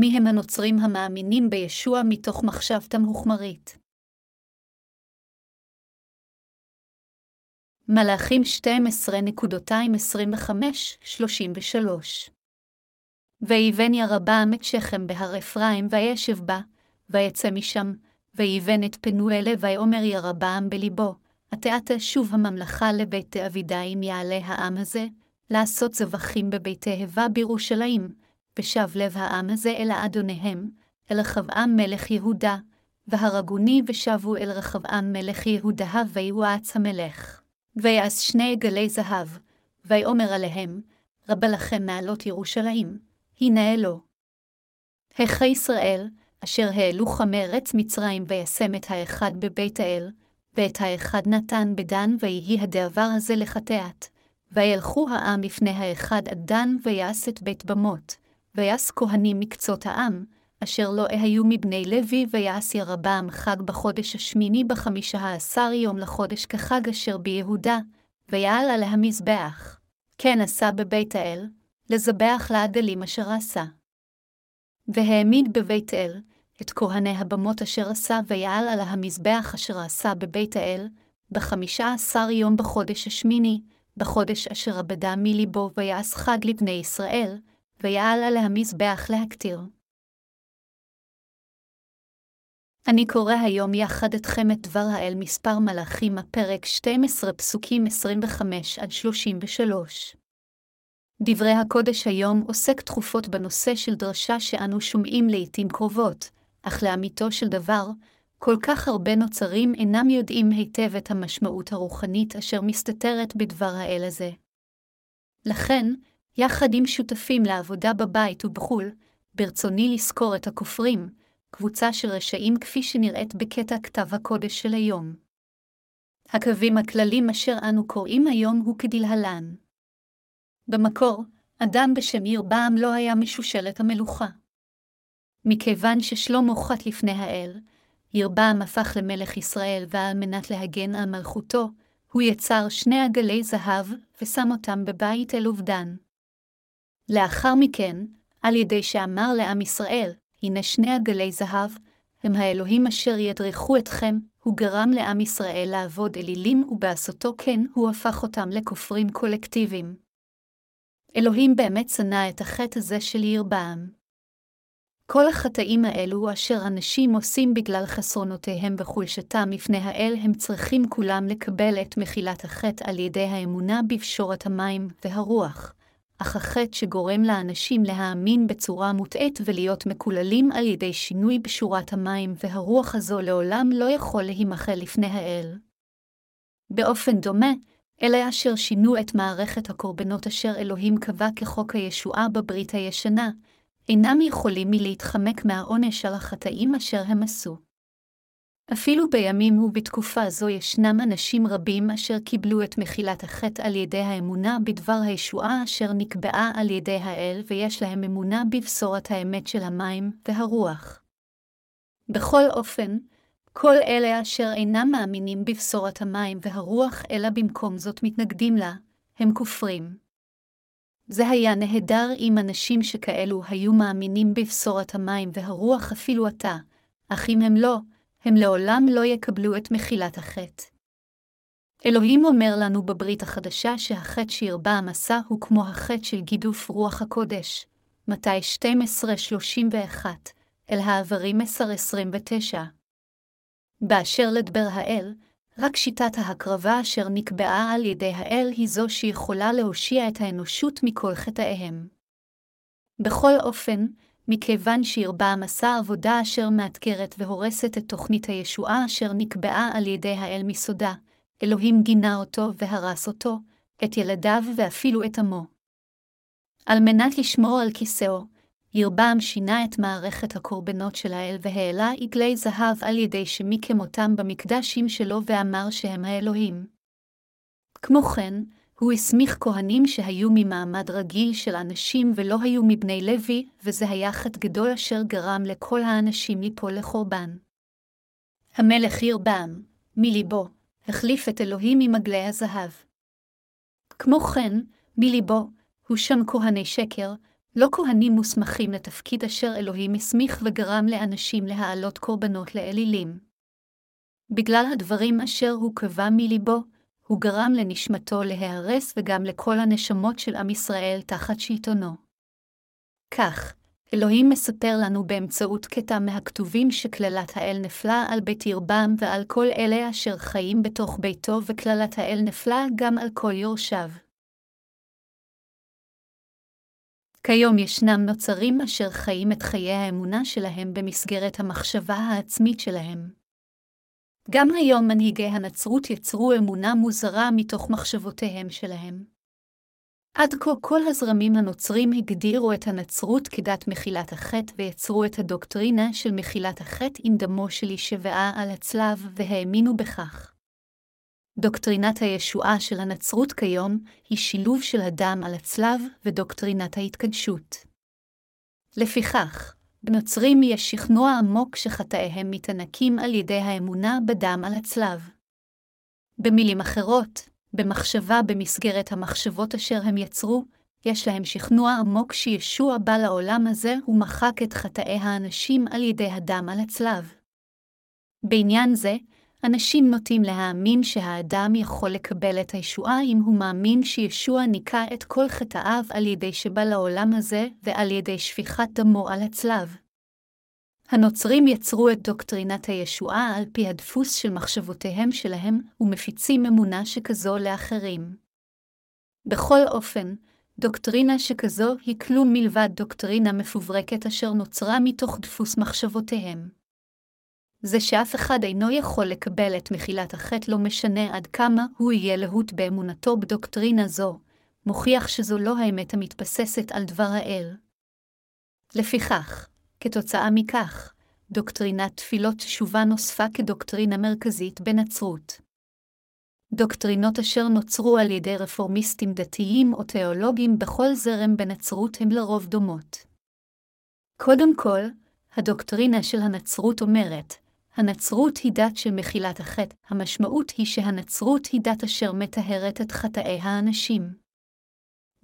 מי הם הנוצרים המאמינים בישוע מתוך מחשבתם הוחמרית? מלאכים 12.25-33 ויבן ירבעם את שכם בהר אפרים, וישב בה, ויצא משם, ויבן את פנואלה, ויאמר ירבעם בלבו, עתה שוב הממלכה לבית אבידה אם יעלה העם הזה, לעשות זבחים בביתי הבה בירושלים, ושב לב העם הזה אל האדוניהם, אל רחבעם מלך יהודה, והרגוני ושבו אל רחבעם מלך יהודה, ויועץ המלך. ויעש שני עגלי זהב, ויאמר עליהם, רבה לכם מעלות ירושלים, הנה אלו. היכי ישראל, אשר העלוך מארץ מצרים וישם את האחד בבית האל, ואת האחד נתן בדן, ויהי הדבר הזה לחטאת. וילכו העם לפני האחד עד דן, ויעש את בית במות, ויעש כהנים מקצות העם, אשר לא היו מבני לוי, ויעש ירבעם חג בחודש השמיני בחמישה עשר יום לחודש כחג אשר ביהודה, ויעל על המזבח. כן עשה בבית האל, לזבח לעדלים אשר עשה. והעמיד בבית אל, את כהני הבמות אשר עשה, ויעל על המזבח אשר עשה בבית האל, בחמישה עשר יום בחודש השמיני, בחודש אשר אבדה מליבו, ויעש חג לבני ישראל, ויעל על המזבח להקטיר. אני קורא היום יחד אתכם את דבר האל מספר מלאכים, הפרק 12 פסוקים 25 עד 33. דברי הקודש היום עוסק תכופות בנושא של דרשה שאנו שומעים לעתים קרובות, אך לאמיתו של דבר, כל כך הרבה נוצרים אינם יודעים היטב את המשמעות הרוחנית אשר מסתתרת בדבר האל הזה. לכן, יחד עם שותפים לעבודה בבית ובחו"ל, ברצוני לזכור את הכופרים, קבוצה של רשעים כפי שנראית בקטע כתב הקודש של היום. הקווים הכללים אשר אנו קוראים היום הוא כדלהלן. במקור, אדם בשם ירבעם לא היה משושלת המלוכה. מכיוון ששלמה חט לפני האל, ירבעם הפך למלך ישראל, ועל מנת להגן על מלכותו, הוא יצר שני עגלי זהב, ושם אותם בבית אל עובדן. לאחר מכן, על ידי שאמר לעם ישראל, הנה שני עגלי זהב, הם האלוהים אשר ידרכו אתכם, הוא גרם לעם ישראל לעבוד אלילים, ובעשותו כן, הוא הפך אותם לכופרים קולקטיביים. אלוהים באמת שנא את החטא הזה של ירבעם. כל החטאים האלו אשר אנשים עושים בגלל חסרונותיהם וחולשתם לפני האל, הם צריכים כולם לקבל את מחילת החטא על ידי האמונה בפשורת המים והרוח. אך החטא שגורם לאנשים להאמין בצורה מוטעית ולהיות מקוללים על ידי שינוי בשורת המים והרוח הזו לעולם לא יכול להימחל לפני האל. באופן דומה, אלה אשר שינו את מערכת הקורבנות אשר אלוהים קבע כחוק הישועה בברית הישנה, אינם יכולים מלהתחמק מהעונש על החטאים אשר הם עשו. אפילו בימים ובתקופה זו ישנם אנשים רבים אשר קיבלו את מחילת החטא על ידי האמונה בדבר הישועה אשר נקבעה על ידי האל, ויש להם אמונה בבשורת האמת של המים והרוח. בכל אופן, כל אלה אשר אינם מאמינים בבשורת המים והרוח, אלא במקום זאת מתנגדים לה, הם כופרים. זה היה נהדר אם אנשים שכאלו היו מאמינים בבשורת המים והרוח אפילו עתה, אך אם הם לא, הם לעולם לא יקבלו את מחילת החטא. אלוהים אומר לנו בברית החדשה שהחטא שירבעם עשה הוא כמו החטא של גידוף רוח הקודש, מתי 12:31, אל העברים 10:29. באשר לדבר האל, רק שיטת ההקרבה אשר נקבעה על ידי האל היא זו שיכולה להושיע את האנושות מכל חטאיהם. בכל אופן, מכיוון שירבעם עשה עבודה אשר מאתגרת והורסת את תוכנית הישועה אשר נקבעה על ידי האל מסודה, אלוהים גינה אותו והרס אותו, את ילדיו ואפילו את עמו. על מנת לשמור על כיסאו, ירבעם שינה את מערכת הקורבנות של האל והעלה עגלי זהב על ידי שמיקם אותם במקדשים שלו ואמר שהם האלוהים. כמו כן, הוא הסמיך כהנים שהיו ממעמד רגיל של אנשים ולא היו מבני לוי, וזה היה חטא גדול אשר גרם לכל האנשים ליפול לחורבן. המלך ירבעם, מליבו, החליף את אלוהים עם עגלי הזהב. כמו כן, מליבו, הוא שם כהני שקר, לא כהנים מוסמכים לתפקיד אשר אלוהים הסמיך וגרם לאנשים להעלות קורבנות לאלילים. בגלל הדברים אשר הוא קבע מליבו, הוא גרם לנשמתו להיהרס וגם לכל הנשמות של עם ישראל תחת שלטונו. כך, אלוהים מספר לנו באמצעות קטע מהכתובים שקללת האל נפלה על בית ירבם ועל כל אלה אשר חיים בתוך ביתו, וקללת האל נפלה גם על כל יורשיו. כיום ישנם נוצרים אשר חיים את חיי האמונה שלהם במסגרת המחשבה העצמית שלהם. גם היום מנהיגי הנצרות יצרו אמונה מוזרה מתוך מחשבותיהם שלהם. עד כה כל הזרמים הנוצרים הגדירו את הנצרות כדת מחילת החטא ויצרו את הדוקטרינה של מחילת החטא עם דמו של ישבעה על הצלב, והאמינו בכך. דוקטרינת הישועה של הנצרות כיום היא שילוב של הדם על הצלב ודוקטרינת ההתקדשות. לפיכך, בנוצרים יש שכנוע עמוק שחטאיהם מתענקים על ידי האמונה בדם על הצלב. במילים אחרות, במחשבה במסגרת המחשבות אשר הם יצרו, יש להם שכנוע עמוק שישוע בא לעולם הזה ומחק את חטאי האנשים על ידי הדם על הצלב. בעניין זה, אנשים נוטים להאמין שהאדם יכול לקבל את הישועה אם הוא מאמין שישוע ניקה את כל חטאיו על ידי שבא לעולם הזה ועל ידי שפיכת דמו על הצלב. הנוצרים יצרו את דוקטרינת הישועה על פי הדפוס של מחשבותיהם שלהם, ומפיצים אמונה שכזו לאחרים. בכל אופן, דוקטרינה שכזו היא כלום מלבד דוקטרינה מפוברקת אשר נוצרה מתוך דפוס מחשבותיהם. זה שאף אחד אינו יכול לקבל את מחילת החטא לא משנה עד כמה הוא יהיה להוט באמונתו בדוקטרינה זו, מוכיח שזו לא האמת המתבססת על דבר האל. לפיכך, כתוצאה מכך, דוקטרינת תפילות תשובה נוספה כדוקטרינה מרכזית בנצרות. דוקטרינות אשר נוצרו על ידי רפורמיסטים דתיים או תיאולוגים בכל זרם בנצרות הן לרוב דומות. קודם כל, הדוקטרינה של הנצרות אומרת, הנצרות היא דת של מחילת החטא, המשמעות היא שהנצרות היא דת אשר מטהרת את חטאי האנשים.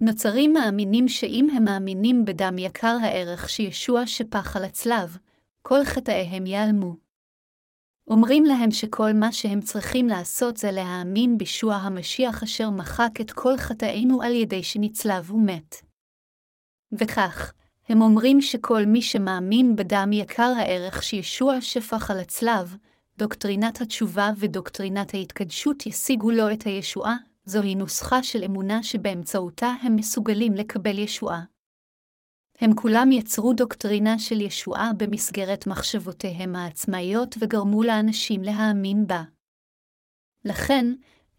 נוצרים מאמינים שאם הם מאמינים בדם יקר הערך שישוע שפך על הצלב, כל חטאיהם ייעלמו. אומרים להם שכל מה שהם צריכים לעשות זה להאמין בישוע המשיח אשר מחק את כל חטאינו על ידי שנצלב ומת. וכך, הם אומרים שכל מי שמאמין בדם יקר הערך שישוע שפך על הצלב, דוקטרינת התשובה ודוקטרינת ההתקדשות ישיגו לו את הישועה, זוהי נוסחה של אמונה שבאמצעותה הם מסוגלים לקבל ישועה. הם כולם יצרו דוקטרינה של ישועה במסגרת מחשבותיהם העצמאיות וגרמו לאנשים להאמין בה. לכן,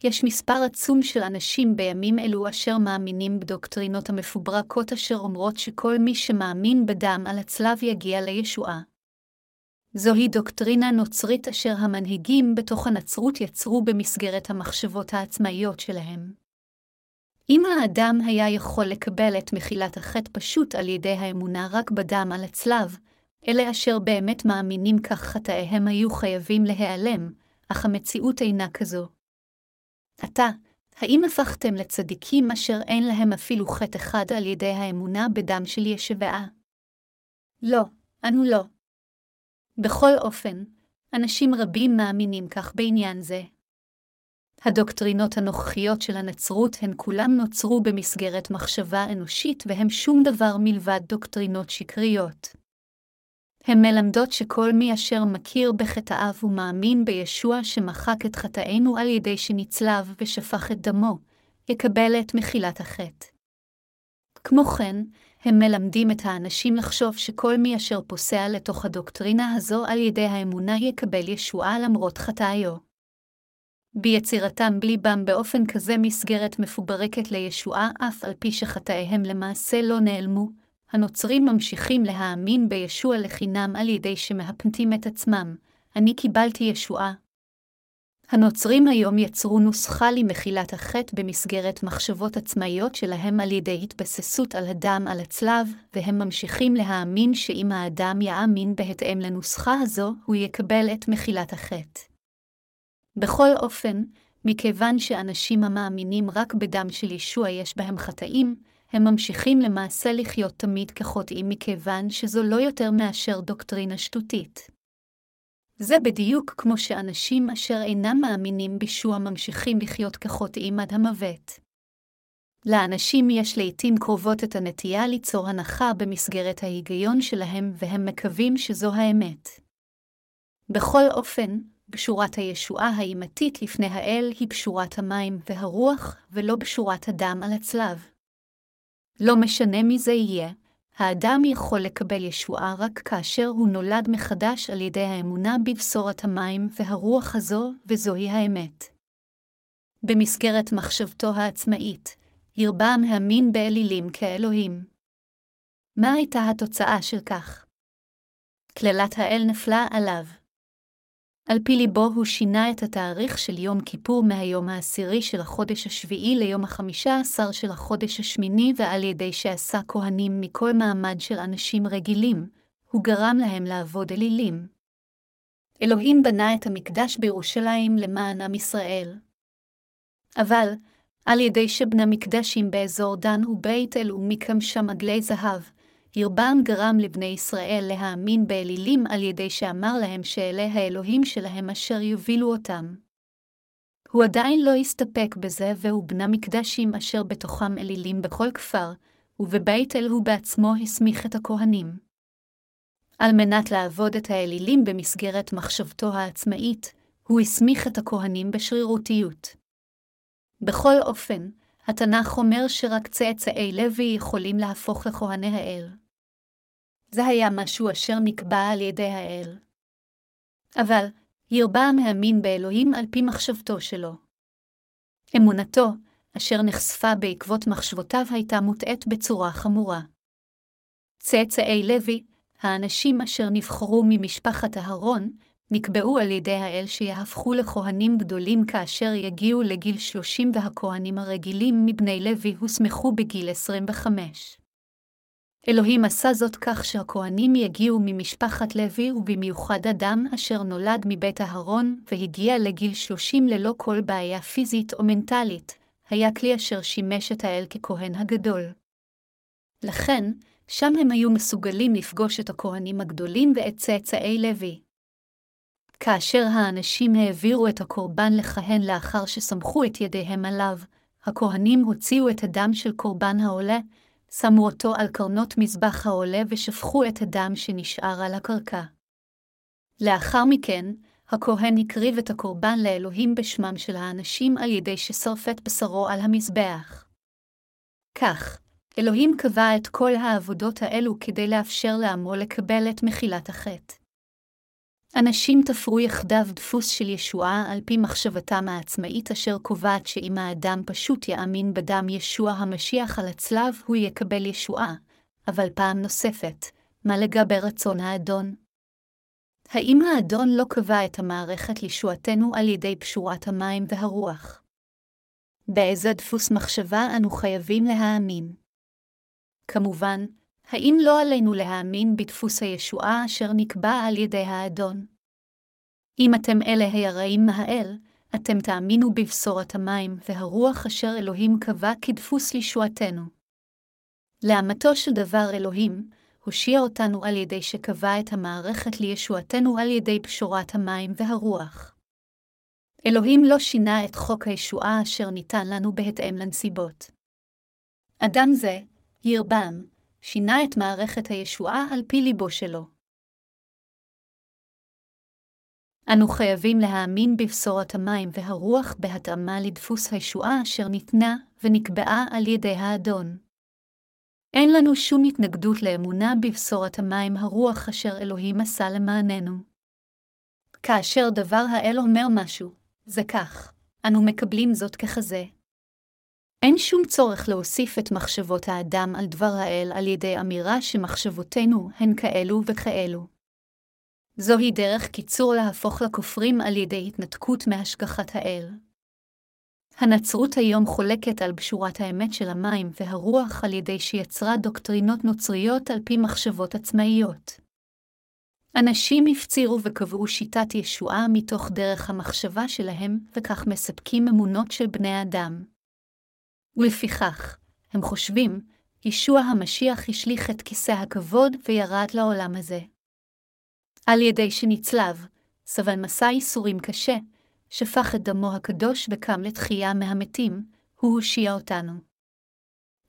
יש מספר עצום של אנשים בימים אלו אשר מאמינים בדוקטרינות המפוברקות אשר אומרות שכל מי שמאמין בדם על הצלב יגיע לישועה. זוהי דוקטרינה נוצרית אשר המנהיגים בתוך הנצרות יצרו במסגרת המחשבות העצמאיות שלהם. אם האדם היה יכול לקבל את מחילת החטא פשוט על ידי האמונה רק בדם על הצלב, אלה אשר באמת מאמינים כך חטאיהם היו חייבים להיעלם, אך המציאות אינה כזו. עתה, האם הפכתם לצדיקים אשר אין להם אפילו חטא אחד על ידי האמונה בדם של ישבעה? לא, אנו לא. בכל אופן, אנשים רבים מאמינים כך בעניין זה. הדוקטרינות הנוכחיות של הנצרות הן כולם נוצרו במסגרת מחשבה אנושית והם שום דבר מלבד דוקטרינות שקריות. הן מלמדות שכל מי אשר מכיר בחטאיו ומאמין בישוע שמחק את חטאינו על ידי שנצלב ושפך את דמו, יקבל את מחילת החטא. כמו כן, הם מלמדים את האנשים לחשוב שכל מי אשר פוסע לתוך הדוקטרינה הזו על ידי האמונה יקבל ישועה למרות חטאיו. ביצירתם בליבם באופן כזה מסגרת מפוברקת לישועה אף על פי שחטאיהם למעשה לא נעלמו, הנוצרים ממשיכים להאמין בישוע לחינם על ידי שמהפנטים את עצמם, אני קיבלתי ישועה. הנוצרים היום יצרו נוסחה למחילת החטא במסגרת מחשבות עצמאיות שלהם על ידי התבססות על הדם על הצלב, והם ממשיכים להאמין שאם האדם יאמין בהתאם לנוסחה הזו, הוא יקבל את מחילת החטא. בכל אופן, מכיוון שאנשים המאמינים רק בדם של ישוע יש בהם חטאים, הם ממשיכים למעשה לחיות תמיד כחוטאים מכיוון שזו לא יותר מאשר דוקטרינה שטותית. זה בדיוק כמו שאנשים אשר אינם מאמינים בישוע ממשיכים לחיות כחוטאים עד המוות. לאנשים יש לעתים קרובות את הנטייה ליצור הנחה במסגרת ההיגיון שלהם, והם מקווים שזו האמת. בכל אופן, בשורת הישועה האימתית לפני האל היא בשורת המים והרוח, ולא בשורת הדם על הצלב. לא משנה מי זה יהיה, האדם יכול לקבל ישועה רק כאשר הוא נולד מחדש על ידי האמונה בבשורת המים והרוח הזו, וזוהי האמת. במסגרת מחשבתו העצמאית, ירבם האמין באלילים כאלוהים. מה הייתה התוצאה של כך? קללת האל נפלה עליו. על פי ליבו הוא שינה את התאריך של יום כיפור מהיום העשירי של החודש השביעי ליום החמישה עשר של החודש השמיני, ועל ידי שעשה כהנים מכל מעמד של אנשים רגילים, הוא גרם להם לעבוד אלילים. אלוהים בנה את המקדש בירושלים למען עם ישראל. אבל, על ידי שבנה מקדשים באזור דן ובית אל ומיקם שם עגלי זהב, ירבעם גרם לבני ישראל להאמין באלילים על ידי שאמר להם שאלה האלוהים שלהם אשר יובילו אותם. הוא עדיין לא הסתפק בזה, והוא בנה מקדשים אשר בתוכם אלילים בכל כפר, ובבית אל הוא בעצמו הסמיך את הכהנים. על מנת לעבוד את האלילים במסגרת מחשבתו העצמאית, הוא הסמיך את הכהנים בשרירותיות. בכל אופן, התנ"ך אומר שרק צאצאי לוי יכולים להפוך לכהני האל. זה היה משהו אשר נקבע על ידי האל. אבל, ירבעם האמין באלוהים על פי מחשבתו שלו. אמונתו, אשר נחשפה בעקבות מחשבותיו, הייתה מוטעית בצורה חמורה. צאצאי לוי, האנשים אשר נבחרו ממשפחת אהרון, נקבעו על ידי האל שיהפכו לכהנים גדולים כאשר יגיעו לגיל שלושים והכהנים הרגילים מבני לוי הוסמכו בגיל עשרים וחמש. אלוהים עשה זאת כך שהכהנים יגיעו ממשפחת לוי, ובמיוחד אדם אשר נולד מבית אהרון והגיע לגיל שלושים ללא כל בעיה פיזית או מנטלית, היה כלי אשר שימש את האל ככהן הגדול. לכן, שם הם היו מסוגלים לפגוש את הכהנים הגדולים ואת צאצאי לוי. כאשר האנשים העבירו את הקורבן לכהן לאחר שסמכו את ידיהם עליו, הכהנים הוציאו את הדם של קורבן העולה, שמו אותו על קרנות מזבח העולה ושפכו את הדם שנשאר על הקרקע. לאחר מכן, הכהן הקריב את הקורבן לאלוהים בשמם של האנשים על ידי ששרף את בשרו על המזבח. כך, אלוהים קבע את כל העבודות האלו כדי לאפשר לעמו לקבל את מחילת החטא. אנשים תפרו יחדיו דפוס של ישועה על פי מחשבתם העצמאית אשר קובעת שאם האדם פשוט יאמין בדם ישוע המשיח על הצלב, הוא יקבל ישועה, אבל פעם נוספת, מה לגבי רצון האדון? האם האדון לא קבע את המערכת לישועתנו על ידי פשורת המים והרוח? באיזה דפוס מחשבה אנו חייבים להאמין? כמובן, האם לא עלינו להאמין בדפוס הישועה אשר נקבע על ידי האדון? אם אתם אלה היראים מהאל, אתם תאמינו בבשורת המים והרוח אשר אלוהים קבע כדפוס לישועתנו. לאמתו של דבר אלוהים, הושיע אותנו על ידי שקבע את המערכת לישועתנו על ידי פשורת המים והרוח. אלוהים לא שינה את חוק הישועה אשר ניתן לנו בהתאם לנסיבות. אדם זה, ירבם, שינה את מערכת הישועה על פי ליבו שלו. אנו חייבים להאמין בבשורת המים והרוח בהתאמה לדפוס הישועה אשר ניתנה ונקבעה על ידי האדון. אין לנו שום התנגדות לאמונה בבשורת המים הרוח אשר אלוהים עשה למעננו. כאשר דבר האל אומר משהו, זה כך, אנו מקבלים זאת ככזה, אין שום צורך להוסיף את מחשבות האדם על דבר האל על ידי אמירה שמחשבותינו הן כאלו וכאלו. זוהי דרך קיצור להפוך לכופרים על ידי התנתקות מהשגחת האל. הנצרות היום חולקת על בשורת האמת של המים והרוח על ידי שיצרה דוקטרינות נוצריות על פי מחשבות עצמאיות. אנשים הפצירו וקבעו שיטת ישועה מתוך דרך המחשבה שלהם, וכך מספקים אמונות של בני אדם. ולפיכך, הם חושבים ישוע המשיח השליך את כיסא הכבוד וירד לעולם הזה. על ידי שנצלב, סבל מסע ייסורים קשה, שפך את דמו הקדוש וקם לתחייה מהמתים, הוא הושיע אותנו.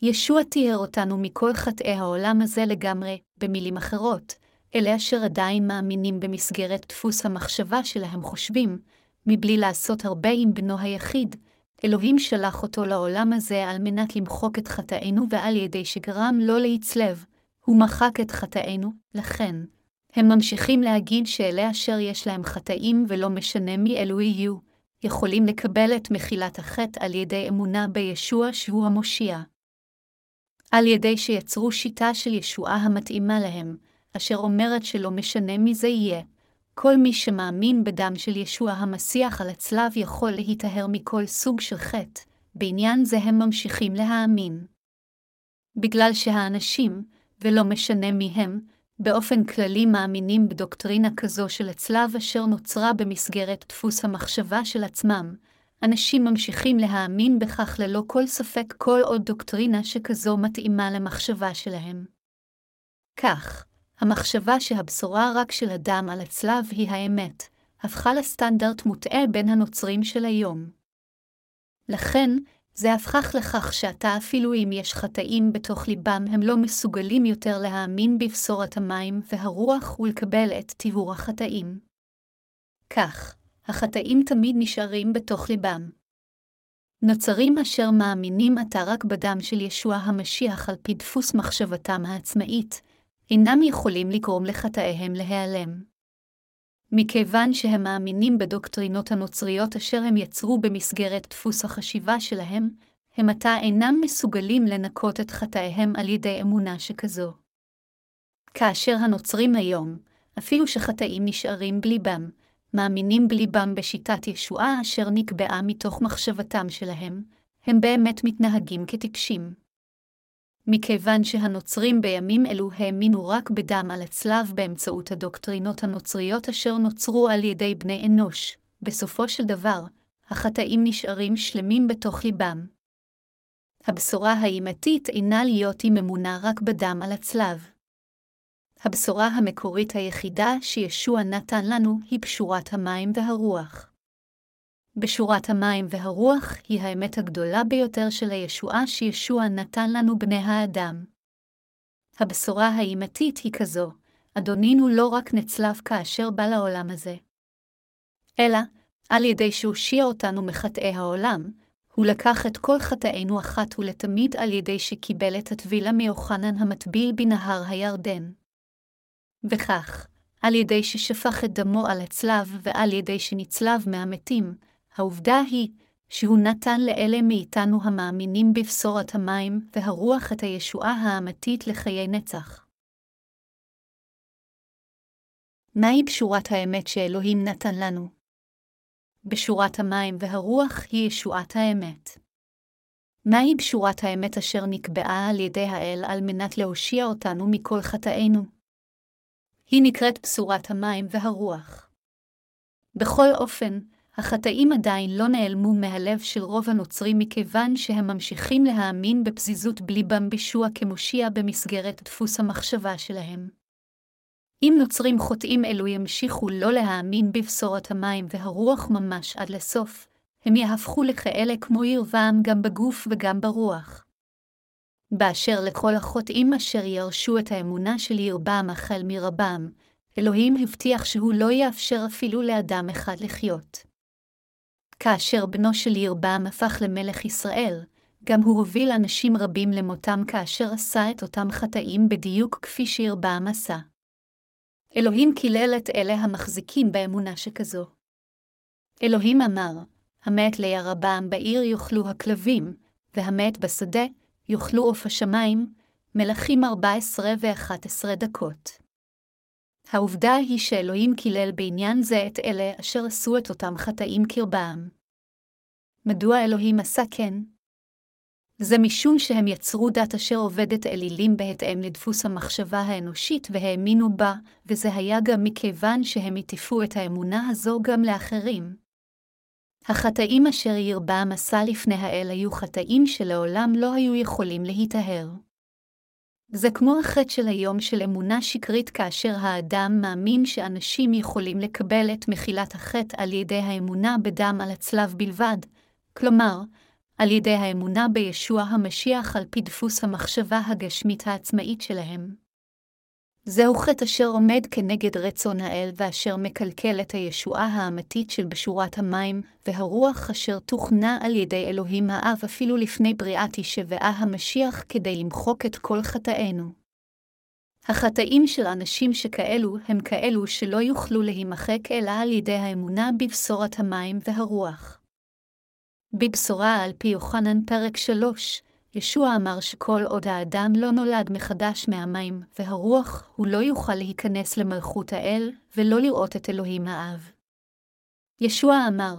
ישוע תיאר אותנו מכל חטאי העולם הזה לגמרי, במילים אחרות, אלה אשר עדיין מאמינים במסגרת דפוס המחשבה שלהם חושבים, מבלי לעשות הרבה עם בנו היחיד, אלוהים שלח אותו לעולם הזה על מנת למחוק את חטאינו ועל ידי שגרם לא להצלב, הוא מחק את חטאינו, לכן. הם ממשיכים להגיד שאלה אשר יש להם חטאים ולא משנה מי אלו יהיו, יכולים לקבל את מחילת החטא על ידי אמונה בישוע שהוא המושיע. על ידי שיצרו שיטה של ישועה המתאימה להם, אשר אומרת שלא משנה מי זה יהיה, כל מי שמאמין בדם של ישוע המסיח על הצלב יכול להיטהר מכל סוג של חטא, בעניין זה הם ממשיכים להאמין. בגלל שהאנשים, ולא משנה מי הם, באופן כללי מאמינים בדוקטרינה כזו של הצלב אשר נוצרה במסגרת דפוס המחשבה של עצמם, אנשים ממשיכים להאמין בכך ללא כל ספק כל עוד דוקטרינה שכזו מתאימה למחשבה שלהם. כך, המחשבה שהבשורה רק של אדם על הצלב היא האמת, הפכה לסטנדרט מוטעה בין הנוצרים של היום. לכן, זה הפכך לכך שעתה אפילו אם יש חטאים בתוך ליבם, הם לא מסוגלים יותר להאמין בבשורת המים והרוח ולקבל את טיהור החטאים. כך, החטאים תמיד נשארים בתוך ליבם. נוצרים אשר מאמינים עתה רק בדם של ישוע המשיח על פי דפוס מחשבתם העצמאית, אינם יכולים לגרום לחטאיהם להיעלם. מכיוון שהם מאמינים בדוקטרינות הנוצריות אשר הם יצרו במסגרת דפוס החשיבה שלהם, הם עתה אינם מסוגלים לנקות את חטאיהם על ידי אמונה שכזו. כאשר הנוצרים היום, אפילו שחטאים נשארים בליבם, מאמינים בליבם בשיטת ישועה אשר נקבעה מתוך מחשבתם שלהם, הם באמת מתנהגים כטיפשים. מכיוון שהנוצרים בימים אלו האמינו רק בדם על הצלב באמצעות הדוקטרינות הנוצריות אשר נוצרו על ידי בני אנוש, בסופו של דבר, החטאים נשארים שלמים בתוך ליבם. הבשורה האימתית אינה להיות עם אמונה רק בדם על הצלב. הבשורה המקורית היחידה שישוע נתן לנו היא בשורת המים והרוח. בשורת המים והרוח היא האמת הגדולה ביותר של הישועה שישוע נתן לנו בני האדם. הבשורה האימתית היא כזו, אדונינו לא רק נצלב כאשר בא לעולם הזה, אלא, על ידי שהושיע אותנו מחטאי העולם, הוא לקח את כל חטאינו אחת ולתמיד על ידי שקיבל את הטבילה מיוחנן המטביל בנהר הירדן. וכך, על ידי ששפך את דמו על הצלב ועל ידי שנצלב מהמתים, העובדה היא שהוא נתן לאלה מאיתנו המאמינים בבשורת המים והרוח את הישועה האמתית לחיי נצח. מהי בשורת האמת שאלוהים נתן לנו? בשורת המים והרוח היא ישועת האמת. מהי בשורת האמת אשר נקבעה על ידי האל על מנת להושיע אותנו מכל חטאינו? היא נקראת בשורת המים והרוח. בכל אופן, החטאים עדיין לא נעלמו מהלב של רוב הנוצרים מכיוון שהם ממשיכים להאמין בפזיזות בליבם בישוע כמושיע במסגרת דפוס המחשבה שלהם. אם נוצרים חוטאים אלו ימשיכו לא להאמין בבשורת המים והרוח ממש עד לסוף, הם יהפכו לכאלה כמו ירבעם גם בגוף וגם ברוח. באשר לכל החוטאים אשר ירשו את האמונה של ירבעם החל מרבם, אלוהים הבטיח שהוא לא יאפשר אפילו לאדם אחד לחיות. כאשר בנו של ירבעם הפך למלך ישראל, גם הוא הוביל אנשים רבים למותם כאשר עשה את אותם חטאים בדיוק כפי שירבעם עשה. אלוהים קילל את אלה המחזיקים באמונה שכזו. אלוהים אמר, המת לירבעם בעיר יאכלו הכלבים, והמת בשדה יאכלו עוף השמיים, מלכים 14 ו-11 דקות. העובדה היא שאלוהים קילל בעניין זה את אלה אשר עשו את אותם חטאים קרבם. מדוע אלוהים עשה כן? זה משום שהם יצרו דת אשר עובדת אלילים בהתאם לדפוס המחשבה האנושית והאמינו בה, וזה היה גם מכיוון שהם הטיפו את האמונה הזו גם לאחרים. החטאים אשר ירבעם עשה לפני האל היו חטאים שלעולם לא היו יכולים להיטהר. זה כמו החטא של היום של אמונה שקרית כאשר האדם מאמין שאנשים יכולים לקבל את מחילת החטא על ידי האמונה בדם על הצלב בלבד, כלומר, על ידי האמונה בישוע המשיח על פי דפוס המחשבה הגשמית העצמאית שלהם. זהו חטא אשר עומד כנגד רצון האל ואשר מקלקל את הישועה האמתית של בשורת המים, והרוח אשר תוכנה על ידי אלוהים האב אפילו לפני בריאת הישבעה המשיח כדי למחוק את כל חטאינו. החטאים של אנשים שכאלו הם כאלו שלא יוכלו להימחק אלא על ידי האמונה בבשורת המים והרוח. בבשורה על פי יוחנן פרק 3, ישוע אמר שכל עוד האדם לא נולד מחדש מהמים והרוח, הוא לא יוכל להיכנס למלכות האל ולא לראות את אלוהים האב. ישוע אמר,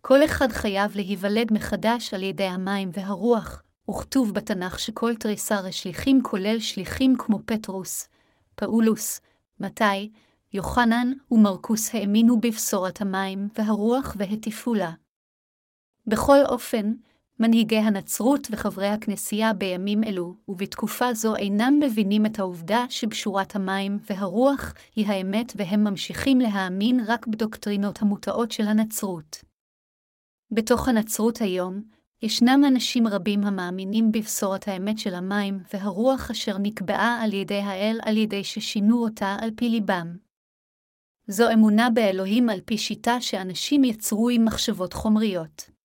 כל אחד חייב להיוולד מחדש על ידי המים והרוח, וכתוב בתנ"ך שכל תריסר השליחים כולל שליחים כמו פטרוס, פאולוס, מתי, יוחנן ומרקוס האמינו בבשורת המים והרוח והטיפו לה. בכל אופן, מנהיגי הנצרות וחברי הכנסייה בימים אלו, ובתקופה זו אינם מבינים את העובדה שבשורת המים והרוח היא האמת והם ממשיכים להאמין רק בדוקטרינות המוטעות של הנצרות. בתוך הנצרות היום, ישנם אנשים רבים המאמינים בבשורת האמת של המים והרוח אשר נקבעה על ידי האל על ידי ששינו אותה על פי ליבם. זו אמונה באלוהים על פי שיטה שאנשים יצרו עם מחשבות חומריות.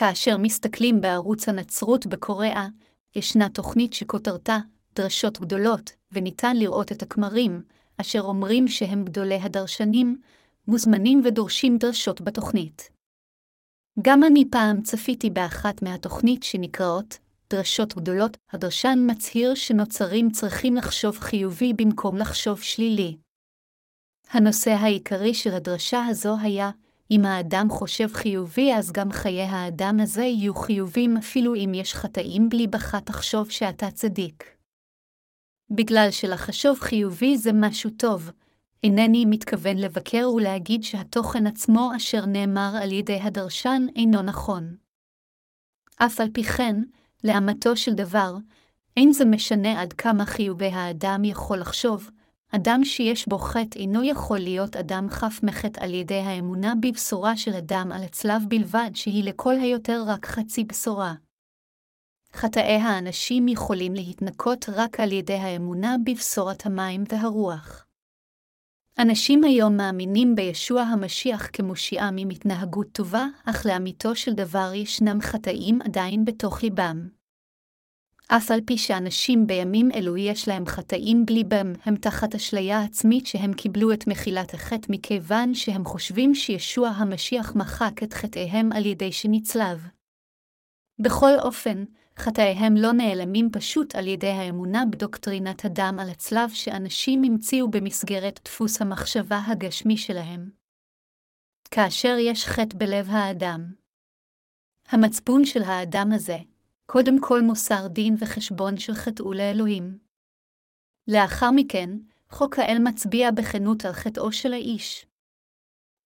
כאשר מסתכלים בערוץ הנצרות בקוריאה, ישנה תוכנית שכותרתה דרשות גדולות, וניתן לראות את הכמרים, אשר אומרים שהם גדולי הדרשנים, מוזמנים ודורשים דרשות בתוכנית. גם אני פעם צפיתי באחת מהתוכנית שנקראות דרשות גדולות, הדרשן מצהיר שנוצרים צריכים לחשוב חיובי במקום לחשוב שלילי. הנושא העיקרי של הדרשה הזו היה אם האדם חושב חיובי, אז גם חיי האדם הזה יהיו חיובים אפילו אם יש חטאים בלי בך תחשוב שאתה צדיק. בגלל שלחשוב חיובי זה משהו טוב, אינני מתכוון לבקר ולהגיד שהתוכן עצמו אשר נאמר על ידי הדרשן אינו נכון. אף על פי כן, לאמתו של דבר, אין זה משנה עד כמה חיובי האדם יכול לחשוב, אדם שיש בו חטא אינו יכול להיות אדם חף מחטא על ידי האמונה בבשורה של אדם על הצלב בלבד, שהיא לכל היותר רק חצי בשורה. חטאי האנשים יכולים להתנקות רק על ידי האמונה בבשורת המים והרוח. אנשים היום מאמינים בישוע המשיח כמושיעם עם התנהגות טובה, אך לאמיתו של דבר ישנם חטאים עדיין בתוך ליבם. אף על פי שאנשים בימים אלו יש להם חטאים בלי בם, הם תחת אשליה עצמית שהם קיבלו את מחילת החטא מכיוון שהם חושבים שישוע המשיח מחק את חטאיהם על ידי שנצלב. בכל אופן, חטאיהם לא נעלמים פשוט על ידי האמונה בדוקטרינת הדם על הצלב שאנשים המציאו במסגרת דפוס המחשבה הגשמי שלהם. כאשר יש חטא בלב האדם. המצפון של האדם הזה, קודם כל מוסר דין וחשבון של חטאו לאלוהים. לאחר מכן, חוק האל מצביע בכנות על חטאו של האיש.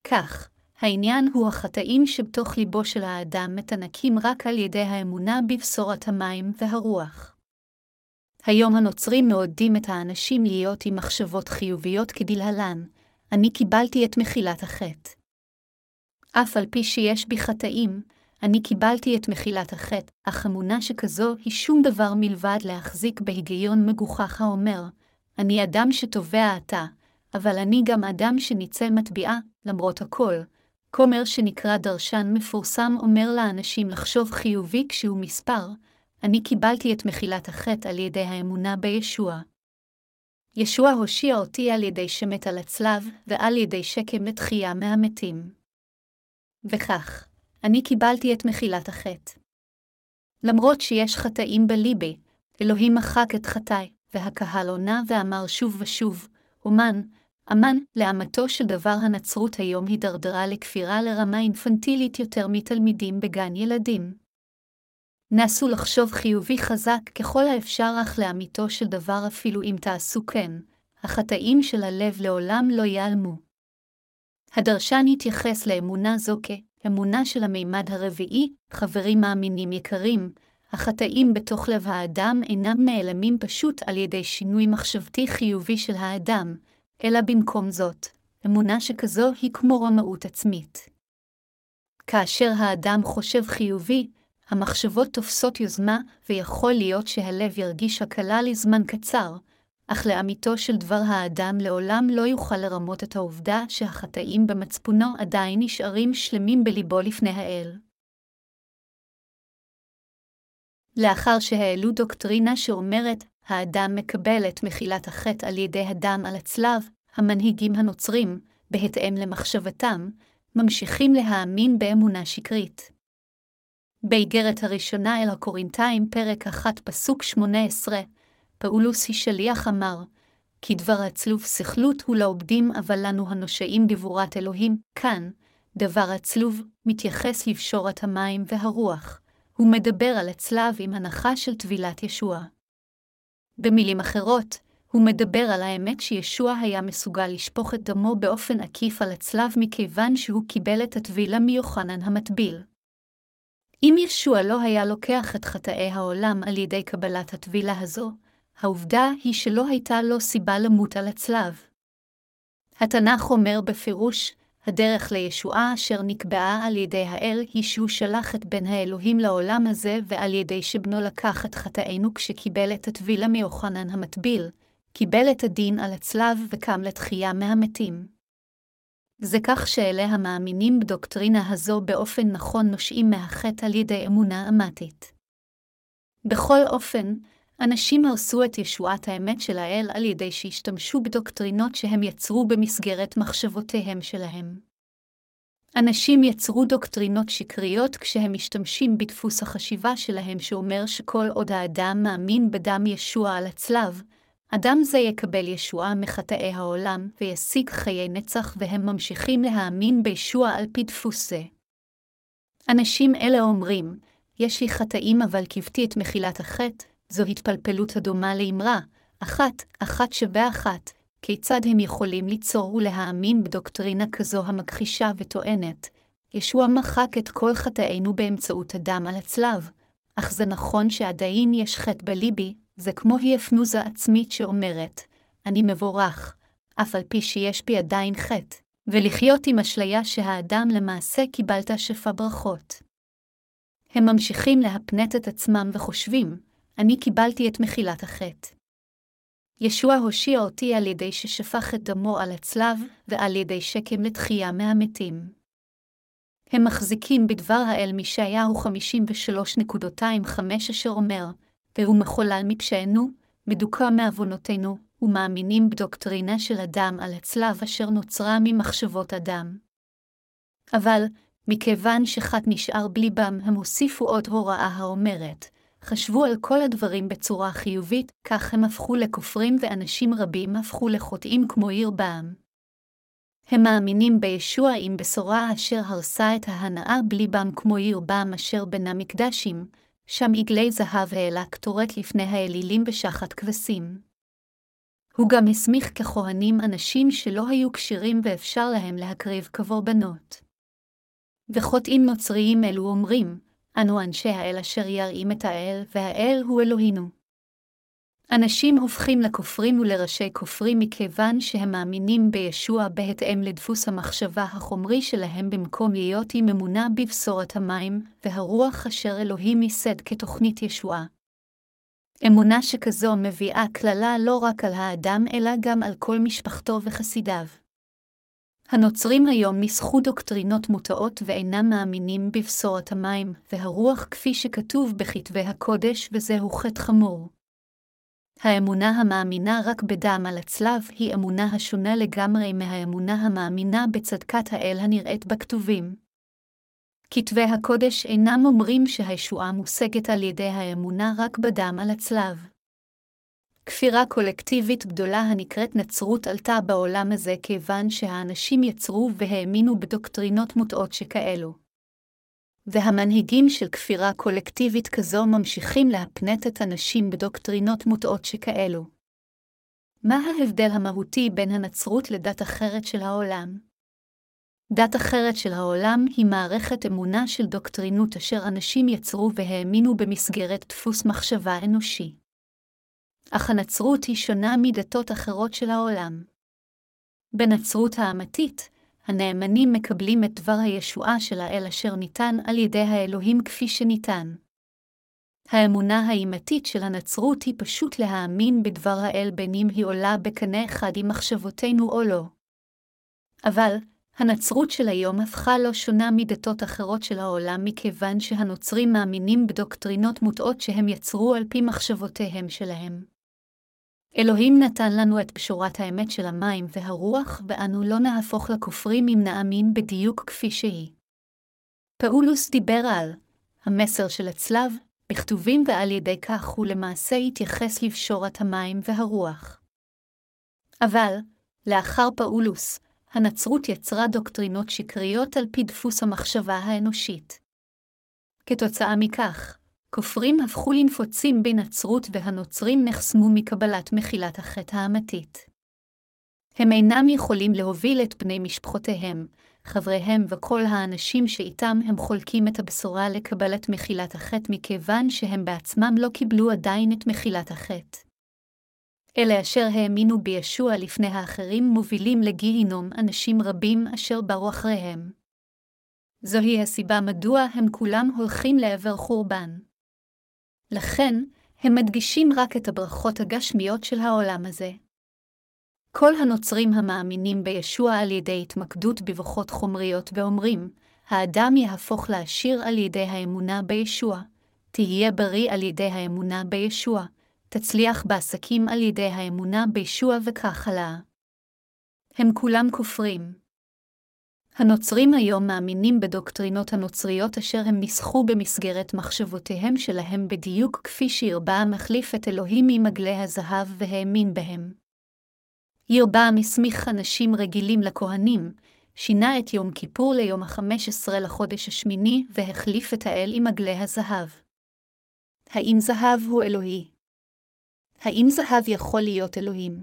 כך, העניין הוא החטאים שבתוך ליבו של האדם מתנקים רק על ידי האמונה בבשורת המים והרוח. היום הנוצרים מעודדים את האנשים להיות עם מחשבות חיוביות כדלהלן, אני קיבלתי את מחילת החטא. אף על פי שיש בי חטאים, אני קיבלתי את מחילת החטא, אך אמונה שכזו היא שום דבר מלבד להחזיק בהיגיון מגוחך האומר, אני אדם שתובע עתה, אבל אני גם אדם שניצל מטביעה, למרות הכל. כומר שנקרא דרשן מפורסם אומר לאנשים לחשוב חיובי כשהוא מספר, אני קיבלתי את מחילת החטא על ידי האמונה בישוע. ישוע הושיע אותי על ידי שמת על הצלב, ועל ידי שקם לתחייה מהמתים. וכך, אני קיבלתי את מחילת החטא. למרות שיש חטאים בליבי, אלוהים מחק את חטאי, והקהל עונה ואמר שוב ושוב, אומן, אמן, לאמתו של דבר הנצרות היום הידרדרה לכפירה לרמה אינפנטילית יותר מתלמידים בגן ילדים. נסו לחשוב חיובי חזק ככל האפשר אך לאמיתו של דבר אפילו אם תעשו כן, החטאים של הלב לעולם לא ייעלמו. הדרשן התייחס לאמונה זו כ... אמונה של המימד הרביעי, חברים מאמינים יקרים, החטאים בתוך לב האדם אינם נעלמים פשוט על ידי שינוי מחשבתי חיובי של האדם, אלא במקום זאת, אמונה שכזו היא כמו רמאות עצמית. כאשר האדם חושב חיובי, המחשבות תופסות יוזמה, ויכול להיות שהלב ירגיש הקלה לזמן קצר, אך לאמיתו של דבר האדם לעולם לא יוכל לרמות את העובדה שהחטאים במצפונו עדיין נשארים שלמים בליבו לפני האל. לאחר שהעלו דוקטרינה שאומרת, האדם מקבל את מחילת החטא על ידי הדם על הצלב, המנהיגים הנוצרים, בהתאם למחשבתם, ממשיכים להאמין באמונה שקרית. באיגרת הראשונה אל הקורינתיים, פרק 1, פסוק 18, פאולוס שליח אמר, כי דבר הצלוב סכלות הוא לעובדים, אבל לנו הנושעים גבורת אלוהים, כאן, דבר הצלוב מתייחס לפשורת המים והרוח. הוא מדבר על הצלב עם הנחה של טבילת ישוע. במילים אחרות, הוא מדבר על האמת שישוע היה מסוגל לשפוך את דמו באופן עקיף על הצלב מכיוון שהוא קיבל את הטבילה מיוחנן המטביל. אם ישוע לא היה לוקח את חטאי העולם על ידי קבלת הטבילה הזו, העובדה היא שלא הייתה לו סיבה למות על הצלב. התנ"ך אומר בפירוש, הדרך לישועה אשר נקבעה על ידי האל היא שהוא שלח את בן האלוהים לעולם הזה, ועל ידי שבנו לקח את חטאינו כשקיבל את הטבילה מיוחנן המטביל, קיבל את הדין על הצלב וקם לתחייה מהמתים. זה כך שאלה המאמינים בדוקטרינה הזו באופן נכון נושעים מהחטא על ידי אמונה אמתית. בכל אופן, אנשים הרסו את ישועת האמת של האל על ידי שהשתמשו בדוקטרינות שהם יצרו במסגרת מחשבותיהם שלהם. אנשים יצרו דוקטרינות שקריות כשהם משתמשים בדפוס החשיבה שלהם שאומר שכל עוד האדם מאמין בדם ישוע על הצלב, אדם זה יקבל ישועה מחטאי העולם וישיג חיי נצח והם ממשיכים להאמין בישוע על פי דפוס זה. אנשים אלה אומרים, יש לי חטאים אבל קיוותי את מחילת החטא, זו התפלפלות הדומה לאמרה, אחת, אחת שווה אחת, כיצד הם יכולים ליצור ולהאמין בדוקטרינה כזו המכחישה וטוענת, ישוע מחק את כל חטאינו באמצעות הדם על הצלב, אך זה נכון שעדיין יש חטא בליבי, זה כמו היפנוזה עצמית שאומרת, אני מבורך, אף על פי שיש בי עדיין חטא, ולחיות עם אשליה שהאדם למעשה קיבלת שפע ברכות. הם ממשיכים להפנט את עצמם וחושבים, אני קיבלתי את מחילת החטא. ישוע הושיע אותי על ידי ששפך את דמו על הצלב, ועל ידי שקם לתחייה מהמתים. הם מחזיקים בדבר האל מישעיהו 53.25 אשר אומר, והוא מחולל מפשענו, מדוכא מעוונותינו, ומאמינים בדוקטרינה של אדם על הצלב אשר נוצרה ממחשבות אדם. אבל, מכיוון שחת נשאר בליבם, הם הוסיפו עוד הוראה האומרת, חשבו על כל הדברים בצורה חיובית, כך הם הפכו לכופרים ואנשים רבים הפכו לחוטאים כמו ירבעם. הם מאמינים בישוע עם בשורה אשר הרסה את ההנאה בליבם כמו ירבעם אשר בנה מקדשים, שם עגלי זהב העלה קטורת לפני האלילים בשחת כבשים. הוא גם הסמיך ככהנים אנשים שלא היו כשירים ואפשר להם להקריב קורבנות. וחוטאים נוצריים אלו אומרים, אנו אנשי האל אשר יראים את האל, והאל הוא אלוהינו. אנשים הופכים לכופרים ולראשי כופרים מכיוון שהם מאמינים בישוע בהתאם לדפוס המחשבה החומרי שלהם במקום להיות עם אמונה בבשורת המים, והרוח אשר אלוהים ייסד כתוכנית ישועה. אמונה שכזו מביאה קללה לא רק על האדם אלא גם על כל משפחתו וחסידיו. הנוצרים היום ניסחו דוקטרינות מוטעות ואינם מאמינים בבשורת המים והרוח כפי שכתוב בכתבי הקודש, וזהו חטא חמור. האמונה המאמינה רק בדם על הצלב היא אמונה השונה לגמרי מהאמונה המאמינה בצדקת האל הנראית בכתובים. כתבי הקודש אינם אומרים שהישועה מושגת על ידי האמונה רק בדם על הצלב. כפירה קולקטיבית גדולה הנקראת נצרות עלתה בעולם הזה כיוון שהאנשים יצרו והאמינו בדוקטרינות מוטעות שכאלו. והמנהיגים של כפירה קולקטיבית כזו ממשיכים להפנט את הנשים בדוקטרינות מוטעות שכאלו. מה ההבדל המהותי בין הנצרות לדת אחרת של העולם? דת אחרת של העולם היא מערכת אמונה של דוקטרינות אשר אנשים יצרו והאמינו במסגרת דפוס מחשבה אנושי. אך הנצרות היא שונה מדתות אחרות של העולם. בנצרות האמתית, הנאמנים מקבלים את דבר הישועה של האל אשר ניתן על ידי האלוהים כפי שניתן. האמונה האימתית של הנצרות היא פשוט להאמין בדבר האל בין אם היא עולה בקנה אחד עם מחשבותינו או לא. אבל, הנצרות של היום הפכה לא שונה מדתות אחרות של העולם מכיוון שהנוצרים מאמינים בדוקטרינות מוטעות שהם יצרו על פי מחשבותיהם שלהם. אלוהים נתן לנו את בשורת האמת של המים והרוח, ואנו לא נהפוך לכופרים אם נאמין בדיוק כפי שהיא. פאולוס דיבר על המסר של הצלב, בכתובים ועל ידי כך הוא למעשה התייחס לבשורת המים והרוח. אבל, לאחר פאולוס, הנצרות יצרה דוקטרינות שקריות על פי דפוס המחשבה האנושית. כתוצאה מכך, כופרים הפכו לנפוצים בנצרות והנוצרים נחסמו מקבלת מחילת החטא האמתית. הם אינם יכולים להוביל את בני משפחותיהם, חבריהם וכל האנשים שאיתם הם חולקים את הבשורה לקבלת מחילת החטא מכיוון שהם בעצמם לא קיבלו עדיין את מחילת החטא. אלה אשר האמינו בישוע לפני האחרים מובילים לגיהינום אנשים רבים אשר באו אחריהם. זוהי הסיבה מדוע הם כולם הולכים לעבר חורבן. לכן, הם מדגישים רק את הברכות הגשמיות של העולם הזה. כל הנוצרים המאמינים בישוע על ידי התמקדות בברכות חומריות ואומרים, האדם יהפוך לעשיר על ידי האמונה בישוע, תהיה בריא על ידי האמונה בישוע, תצליח בעסקים על ידי האמונה בישוע וכך הלאה. הם כולם כופרים. הנוצרים היום מאמינים בדוקטרינות הנוצריות אשר הם ניסחו במסגרת מחשבותיהם שלהם בדיוק כפי שירבעם החליף את אלוהים ממגלי הזהב והאמין בהם. ירבעם הסמיך אנשים רגילים לכהנים, שינה את יום כיפור ליום ה-15 לחודש השמיני והחליף את האל עם עגלי הזהב. האם זהב הוא אלוהי? האם זהב יכול להיות אלוהים?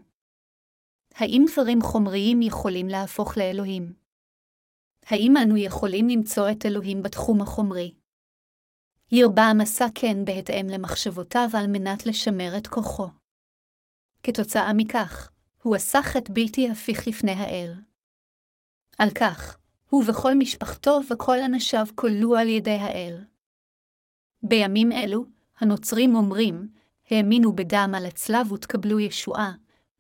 האם דברים חומריים יכולים להפוך לאלוהים? האם אנו יכולים למצוא את אלוהים בתחום החומרי? ירבעם עשה כן בהתאם למחשבותיו על מנת לשמר את כוחו. כתוצאה מכך, הוא עשה חטא בלתי הפיך לפני האל. על כך, הוא וכל משפחתו וכל אנשיו כללו על ידי האל. בימים אלו, הנוצרים אומרים, האמינו בדם על הצלב ותקבלו ישועה,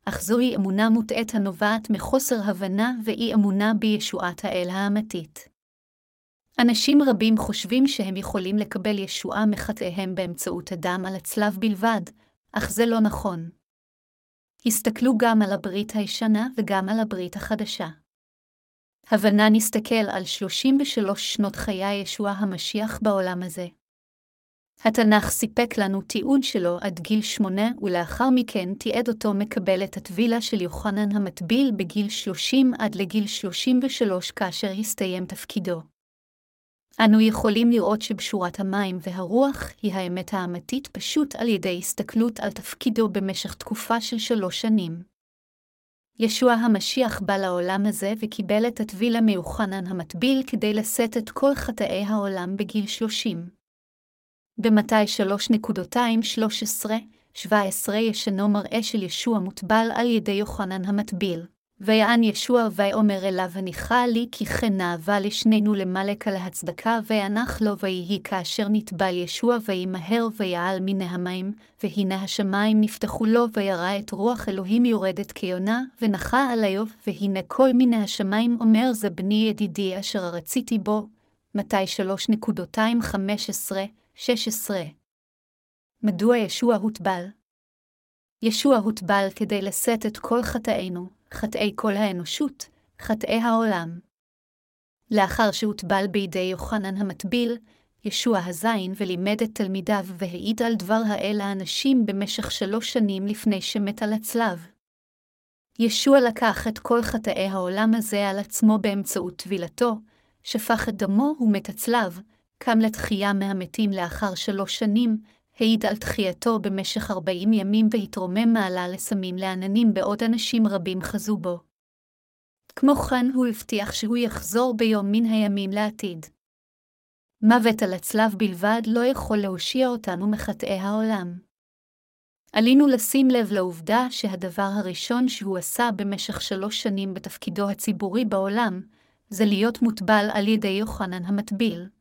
אך זוהי אמונה מוטעית הנובעת מחוסר הבנה ואי אמונה בישועת האל האמתית. אנשים רבים חושבים שהם יכולים לקבל ישועה מחטאיהם באמצעות הדם על הצלב בלבד, אך זה לא נכון. הסתכלו גם על הברית הישנה וגם על הברית החדשה. הבנה נסתכל על 33 שנות חיי ישוע המשיח בעולם הזה. התנ"ך סיפק לנו תיעוד שלו עד גיל שמונה, ולאחר מכן תיעד אותו מקבל את הטבילה של יוחנן המטביל בגיל 30 עד לגיל 33 כאשר הסתיים תפקידו. אנו יכולים לראות שבשורת המים והרוח היא האמת האמתית פשוט על ידי הסתכלות על תפקידו במשך תקופה של שלוש שנים. ישוע המשיח בא לעולם הזה וקיבל את הטבילה מיוחנן המטביל כדי לשאת את כל חטאי העולם בגיל שלושים. במתי 3.213-17 ישנו מראה של ישוע מוטבל על ידי יוחנן המטביל. ויען ישוע ויאמר אליו הניחה לי כי כן נאווה לשנינו למלק על ההצדקה ויענך לו ויהי כאשר נטבל ישוע וימהר ויעל מן המים, והנה השמיים נפתחו לו וירא את רוח אלוהים יורדת כיונה, ונחה על איוב, והנה כל מן השמיים אומר זה בני ידידי אשר רציתי בו. מתי 3.215-16 מדוע ישוע הוטבל? ישוע הוטבל כדי לשאת את כל חטאינו, חטאי כל האנושות, חטאי העולם. לאחר שהוטבל בידי יוחנן המטביל, ישוע הזין ולימד את תלמידיו והעיד על דבר האל האנשים במשך שלוש שנים לפני שמת על הצלב. ישוע לקח את כל חטאי העולם הזה על עצמו באמצעות טבילתו, שפך את דמו ומת הצלב, קם לתחייה מהמתים לאחר שלוש שנים, העיד על תחייתו במשך ארבעים ימים והתרומם מעלה לסמים לעננים בעוד אנשים רבים חזו בו. כמו כן הוא הבטיח שהוא יחזור ביום מן הימים לעתיד. מוות על הצלב בלבד לא יכול להושיע אותנו מחטאי העולם. עלינו לשים לב לעובדה שהדבר הראשון שהוא עשה במשך שלוש שנים בתפקידו הציבורי בעולם, זה להיות מוטבל על ידי יוחנן המטביל.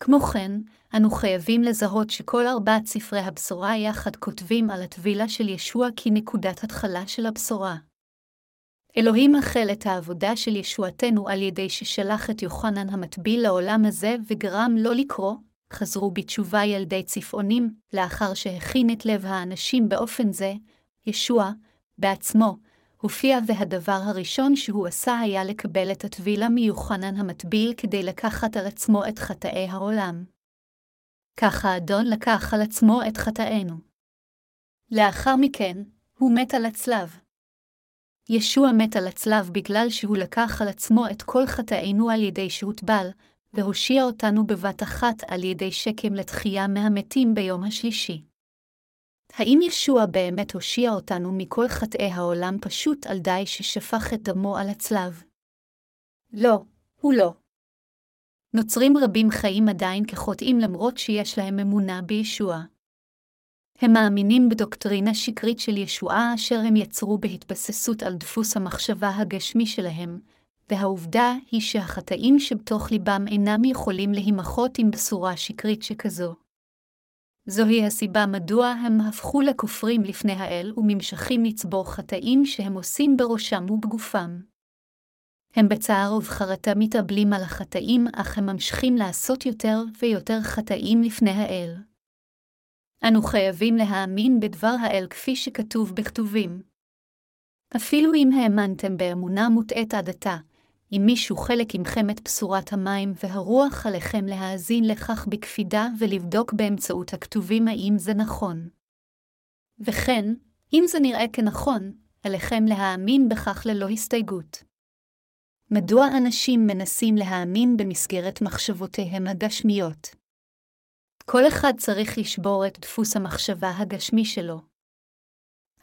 כמו כן, אנו חייבים לזהות שכל ארבעת ספרי הבשורה יחד כותבים על הטבילה של ישוע כנקודת התחלה של הבשורה. אלוהים החל את העבודה של ישועתנו על ידי ששלח את יוחנן המטביל לעולם הזה וגרם לא לקרוא, חזרו בתשובה ילדי צפעונים, לאחר שהכין את לב האנשים באופן זה, ישוע, בעצמו, הופיע והדבר הראשון שהוא עשה היה לקבל את הטבילה מיוחנן המטביל כדי לקחת על עצמו את חטאי העולם. כך האדון לקח על עצמו את חטאינו. לאחר מכן, הוא מת על הצלב. ישוע מת על הצלב בגלל שהוא לקח על עצמו את כל חטאינו על ידי שהוטבל, והושיע אותנו בבת אחת על ידי שקם לתחייה מהמתים ביום השלישי. האם ישוע באמת הושיע אותנו מכל חטאי העולם פשוט על די ששפך את דמו על הצלב? לא, הוא לא. נוצרים רבים חיים עדיין כחוטאים למרות שיש להם אמונה בישוע. הם מאמינים בדוקטרינה שקרית של ישועה אשר הם יצרו בהתבססות על דפוס המחשבה הגשמי שלהם, והעובדה היא שהחטאים שבתוך ליבם אינם יכולים להימחות עם בשורה שקרית שכזו. זוהי הסיבה מדוע הם הפכו לכופרים לפני האל וממשכים לצבור חטאים שהם עושים בראשם ובגופם. הם בצער ובחרטה מתאבלים על החטאים, אך הם ממשיכים לעשות יותר ויותר חטאים לפני האל. אנו חייבים להאמין בדבר האל כפי שכתוב בכתובים. אפילו אם האמנתם באמונה מוטעית עד עתה, אם מישהו חלק עמכם את בשורת המים והרוח עליכם להאזין לכך בקפידה ולבדוק באמצעות הכתובים האם זה נכון. וכן, אם זה נראה כנכון, עליכם להאמין בכך ללא הסתייגות. מדוע אנשים מנסים להאמין במסגרת מחשבותיהם הגשמיות? כל אחד צריך לשבור את דפוס המחשבה הגשמי שלו.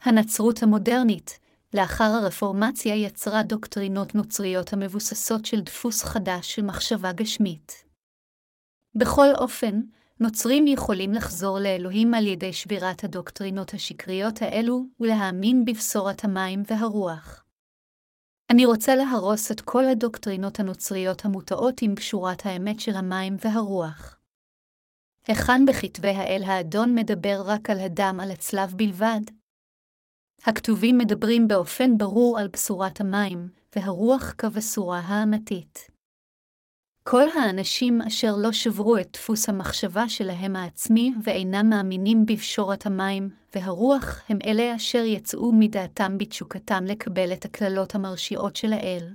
הנצרות המודרנית, לאחר הרפורמציה יצרה דוקטרינות נוצריות המבוססות של דפוס חדש של מחשבה גשמית. בכל אופן, נוצרים יכולים לחזור לאלוהים על ידי שבירת הדוקטרינות השקריות האלו ולהאמין בבשורת המים והרוח. אני רוצה להרוס את כל הדוקטרינות הנוצריות המוטעות עם קשורת האמת של המים והרוח. היכן בכתבי האל האדון מדבר רק על הדם על הצלב בלבד? הכתובים מדברים באופן ברור על בשורת המים, והרוח כבשורה האמתית. כל האנשים אשר לא שברו את דפוס המחשבה שלהם העצמי ואינם מאמינים בפשורת המים והרוח, הם אלה אשר יצאו מדעתם בתשוקתם לקבל את הקללות המרשיעות של האל.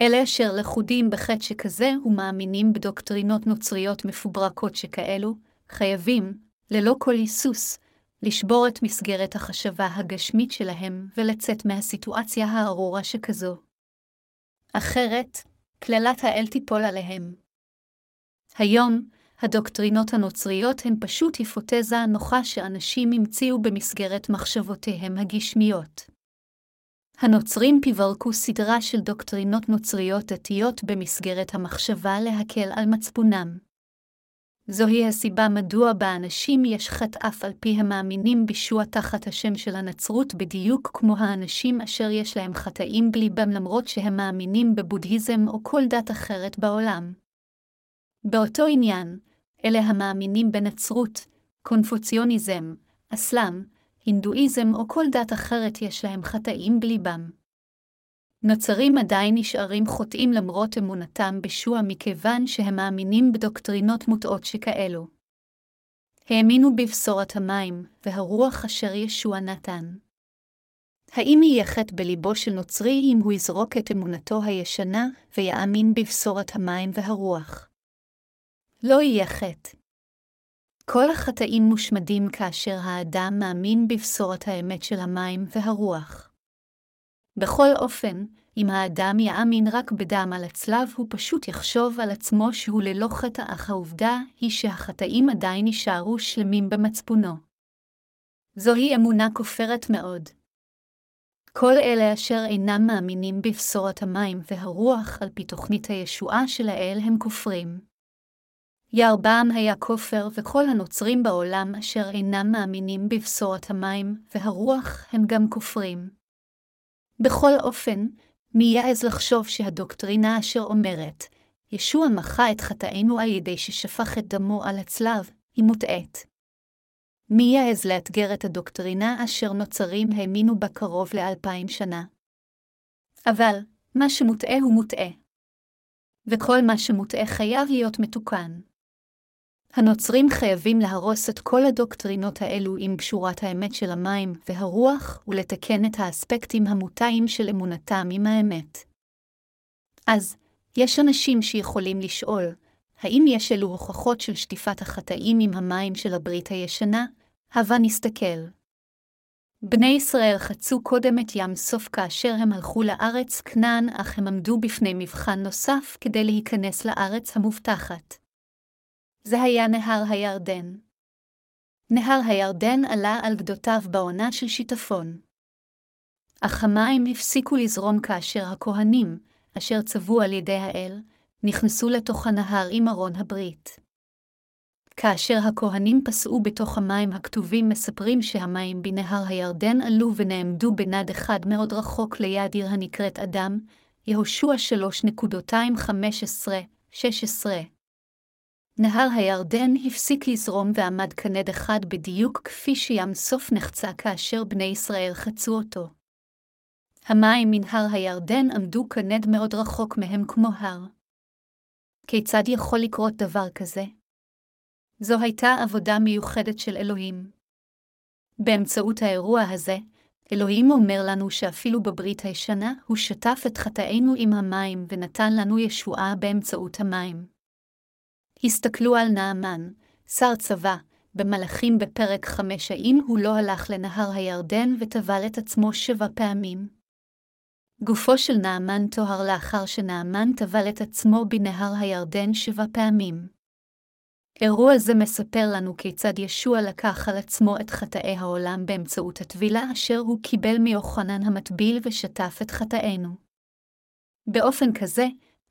אלה אשר לכודים בחטא שכזה ומאמינים בדוקטרינות נוצריות מפוברקות שכאלו, חייבים, ללא כל היסוס, לשבור את מסגרת החשבה הגשמית שלהם ולצאת מהסיטואציה הארורה שכזו. אחרת, קללת האל תיפול עליהם. היום, הדוקטרינות הנוצריות הן פשוט היפותזה נוחה שאנשים המציאו במסגרת מחשבותיהם הגשמיות. הנוצרים פיברקו סדרה של דוקטרינות נוצריות דתיות במסגרת המחשבה להקל על מצפונם. זוהי הסיבה מדוע באנשים יש חטא אף על פי המאמינים בישוע תחת השם של הנצרות בדיוק כמו האנשים אשר יש להם חטאים בליבם למרות שהם מאמינים בבודהיזם או כל דת אחרת בעולם. באותו עניין, אלה המאמינים בנצרות, קונפוציוניזם, אסלאם, הינדואיזם או כל דת אחרת יש להם חטאים בליבם. נוצרים עדיין נשארים חוטאים למרות אמונתם בשוע מכיוון שהם מאמינים בדוקטרינות מוטעות שכאלו. האמינו בבשורת המים, והרוח אשר ישוע נתן. האם יהיה חטא בליבו של נוצרי אם הוא יזרוק את אמונתו הישנה ויאמין בבשורת המים והרוח? לא יהיה חטא. כל החטאים מושמדים כאשר האדם מאמין בבשורת האמת של המים והרוח. בכל אופן, אם האדם יאמין רק בדם על הצלב, הוא פשוט יחשוב על עצמו שהוא ללא חטא, אך העובדה היא שהחטאים עדיין יישארו שלמים במצפונו. זוהי אמונה כופרת מאוד. כל אלה אשר אינם מאמינים בבשורת המים והרוח על פי תוכנית הישועה של האל הם כופרים. ירבעם היה כופר, וכל הנוצרים בעולם אשר אינם מאמינים בבשורת המים והרוח הם גם כופרים. בכל אופן, מי יעז לחשוב שהדוקטרינה אשר אומרת, ישוע מחה את חטאינו על ידי ששפך את דמו על הצלב, היא מוטעית. מי יעז לאתגר את הדוקטרינה אשר נוצרים האמינו בה קרוב לאלפיים שנה? אבל, מה שמוטעה הוא מוטעה. וכל מה שמוטעה חייב להיות מתוקן. הנוצרים חייבים להרוס את כל הדוקטרינות האלו עם פשורת האמת של המים והרוח, ולתקן את האספקטים המוטעים של אמונתם עם האמת. אז, יש אנשים שיכולים לשאול, האם יש אלו הוכחות של שטיפת החטאים עם המים של הברית הישנה? הבה נסתכל. בני ישראל חצו קודם את ים סוף כאשר הם הלכו לארץ כנען, אך הם עמדו בפני מבחן נוסף כדי להיכנס לארץ המובטחת. זה היה נהר הירדן. נהר הירדן עלה על גדותיו בעונה של שיטפון. אך המים הפסיקו לזרום כאשר הכהנים, אשר צבו על ידי האל, נכנסו לתוך הנהר עם ארון הברית. כאשר הכהנים פסעו בתוך המים הכתובים מספרים שהמים בנהר הירדן עלו ונעמדו בנד אחד מאוד רחוק ליד עיר הנקראת אדם, יהושע 3.215-16. נהר הירדן הפסיק לזרום ועמד כנד אחד בדיוק כפי שים סוף נחצה כאשר בני ישראל חצו אותו. המים מנהר הירדן עמדו כנד מאוד רחוק מהם כמו הר. כיצד יכול לקרות דבר כזה? זו הייתה עבודה מיוחדת של אלוהים. באמצעות האירוע הזה, אלוהים אומר לנו שאפילו בברית הישנה, הוא שטף את חטאינו עם המים ונתן לנו ישועה באמצעות המים. הסתכלו על נעמן, שר צבא, במלאכים בפרק חמש, האם הוא לא הלך לנהר הירדן וטבל את עצמו שבע פעמים? גופו של נעמן טוהר לאחר שנעמן טבל את עצמו בנהר הירדן שבע פעמים. אירוע זה מספר לנו כיצד ישוע לקח על עצמו את חטאי העולם באמצעות הטבילה אשר הוא קיבל מיוחנן המטביל ושטף את חטאינו. באופן כזה,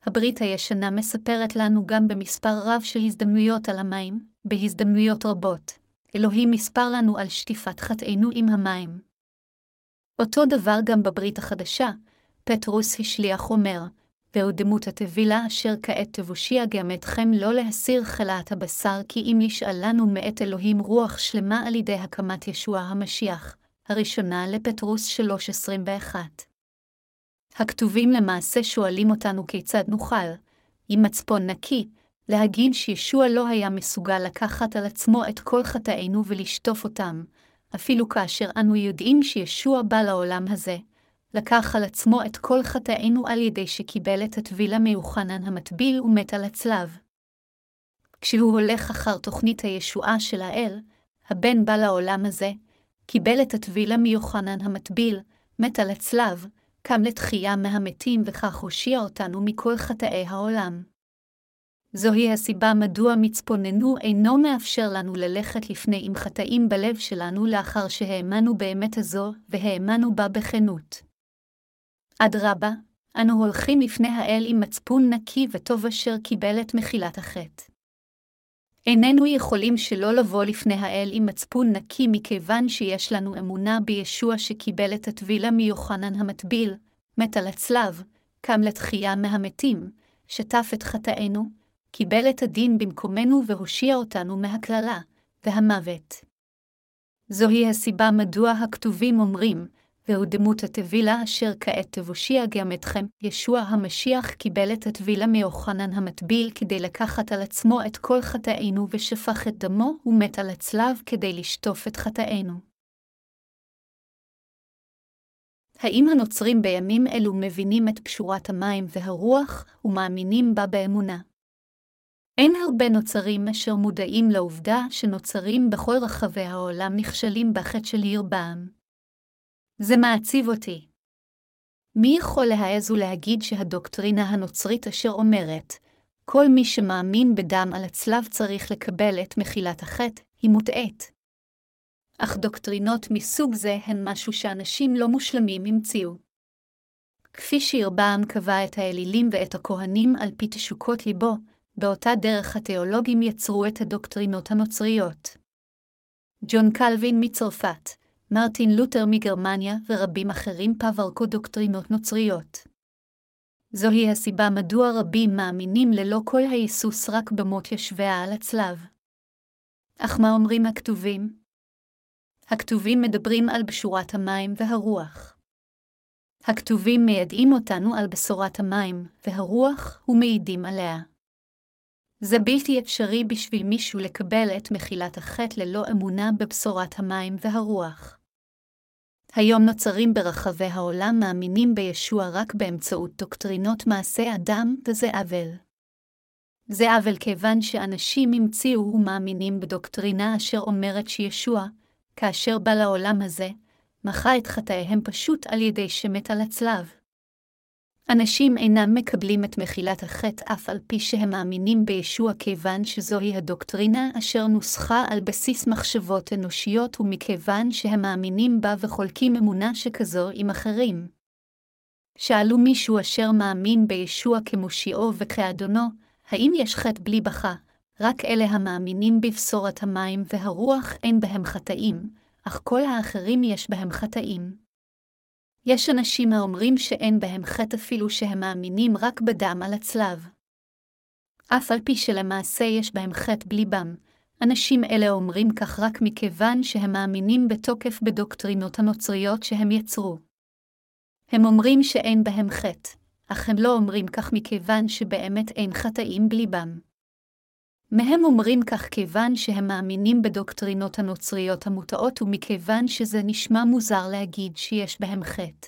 הברית הישנה מספרת לנו גם במספר רב של הזדמנויות על המים, בהזדמנויות רבות. אלוהים מספר לנו על שטיפת חטאינו עם המים. אותו דבר גם בברית החדשה, פטרוס השליח אומר, והוא דמות הטבילה אשר כעת תבושיע גם אתכם לא להסיר חלאת הבשר, כי אם ישאלנו מאת אלוהים רוח שלמה על ידי הקמת ישוע המשיח, הראשונה לפטרוס 3.21. הכתובים למעשה שואלים אותנו כיצד נוכל, עם מצפון נקי, להגיד שישוע לא היה מסוגל לקחת על עצמו את כל חטאינו ולשטוף אותם, אפילו כאשר אנו יודעים שישוע בא לעולם הזה, לקח על עצמו את כל חטאינו על ידי שקיבל את הטבילה מיוחנן המטביל ומת על הצלב. כשהוא הולך אחר תוכנית הישועה של האל, הבן בא לעולם הזה, קיבל את הטבילה מיוחנן המטביל, מת על הצלב, קם לתחייה מהמתים וכך הושיע אותנו מכל חטאי העולם. זוהי הסיבה מדוע מצפוננו אינו מאפשר לנו ללכת לפני עם חטאים בלב שלנו לאחר שהאמנו באמת הזו, והאמנו בה בכנות. אדרבה, אנו הולכים לפני האל עם מצפון נקי וטוב אשר קיבל את מחילת החטא. איננו יכולים שלא לבוא לפני האל עם מצפון נקי מכיוון שיש לנו אמונה בישוע שקיבל את הטבילה מיוחנן המטביל, מת על הצלב, קם לתחייה מהמתים, שטף את חטאינו, קיבל את הדין במקומנו והושיע אותנו מהקללה והמוות. זוהי הסיבה מדוע הכתובים אומרים, והוא דמות הטבילה אשר כעת תבושיע גם אתכם. ישוע המשיח קיבל את הטבילה מיוחנן המטביל כדי לקחת על עצמו את כל חטאינו ושפך את דמו ומת על הצלב כדי לשטוף את חטאינו. האם הנוצרים בימים אלו מבינים את פשורת המים והרוח ומאמינים בה באמונה? אין הרבה נוצרים אשר מודעים לעובדה שנוצרים בכל רחבי העולם נכשלים בחטא של ירבעם. זה מעציב אותי. מי יכול להעז ולהגיד שהדוקטרינה הנוצרית אשר אומרת, כל מי שמאמין בדם על הצלב צריך לקבל את מחילת החטא, היא מוטעית. אך דוקטרינות מסוג זה הן משהו שאנשים לא מושלמים המציאו. כפי שירבעם קבע את האלילים ואת הכהנים על פי תשוקות ליבו, באותה דרך התיאולוגים יצרו את הדוקטרינות הנוצריות. ג'ון קלווין מצרפת, מרטין לותר מגרמניה ורבים אחרים פברקו דוקטרינות נוצריות. זוהי הסיבה מדוע רבים מאמינים ללא כל ההיסוס רק במות ישביה על הצלב. אך מה אומרים הכתובים? הכתובים מדברים על בשורת המים והרוח. הכתובים מיידעים אותנו על בשורת המים והרוח ומעידים עליה. זה בלתי אפשרי בשביל מישהו לקבל את מחילת החטא ללא אמונה בבשורת המים והרוח. היום נוצרים ברחבי העולם מאמינים בישוע רק באמצעות דוקטרינות מעשה אדם, וזה עוול. זה עוול כיוון שאנשים המציאו ומאמינים בדוקטרינה אשר אומרת שישוע, כאשר בא לעולם הזה, מחה את חטאיהם פשוט על ידי שמת על הצלב. אנשים אינם מקבלים את מחילת החטא אף על פי שהם מאמינים בישוע כיוון שזוהי הדוקטרינה אשר נוסחה על בסיס מחשבות אנושיות ומכיוון שהם מאמינים בה וחולקים אמונה שכזו עם אחרים. שאלו מישהו אשר מאמין בישוע כמושיעו וכאדונו, האם יש חטא בלי בכה? רק אלה המאמינים בבשורת המים והרוח אין בהם חטאים, אך כל האחרים יש בהם חטאים. יש אנשים האומרים שאין בהם חטא אפילו שהם מאמינים רק בדם על הצלב. אף על פי שלמעשה יש בהם חטא בליבם, אנשים אלה אומרים כך רק מכיוון שהם מאמינים בתוקף בדוקטרינות הנוצריות שהם יצרו. הם אומרים שאין בהם חטא, אך הם לא אומרים כך מכיוון שבאמת אין חטאים בליבם. מהם אומרים כך כיוון שהם מאמינים בדוקטרינות הנוצריות המוטעות ומכיוון שזה נשמע מוזר להגיד שיש בהם חטא.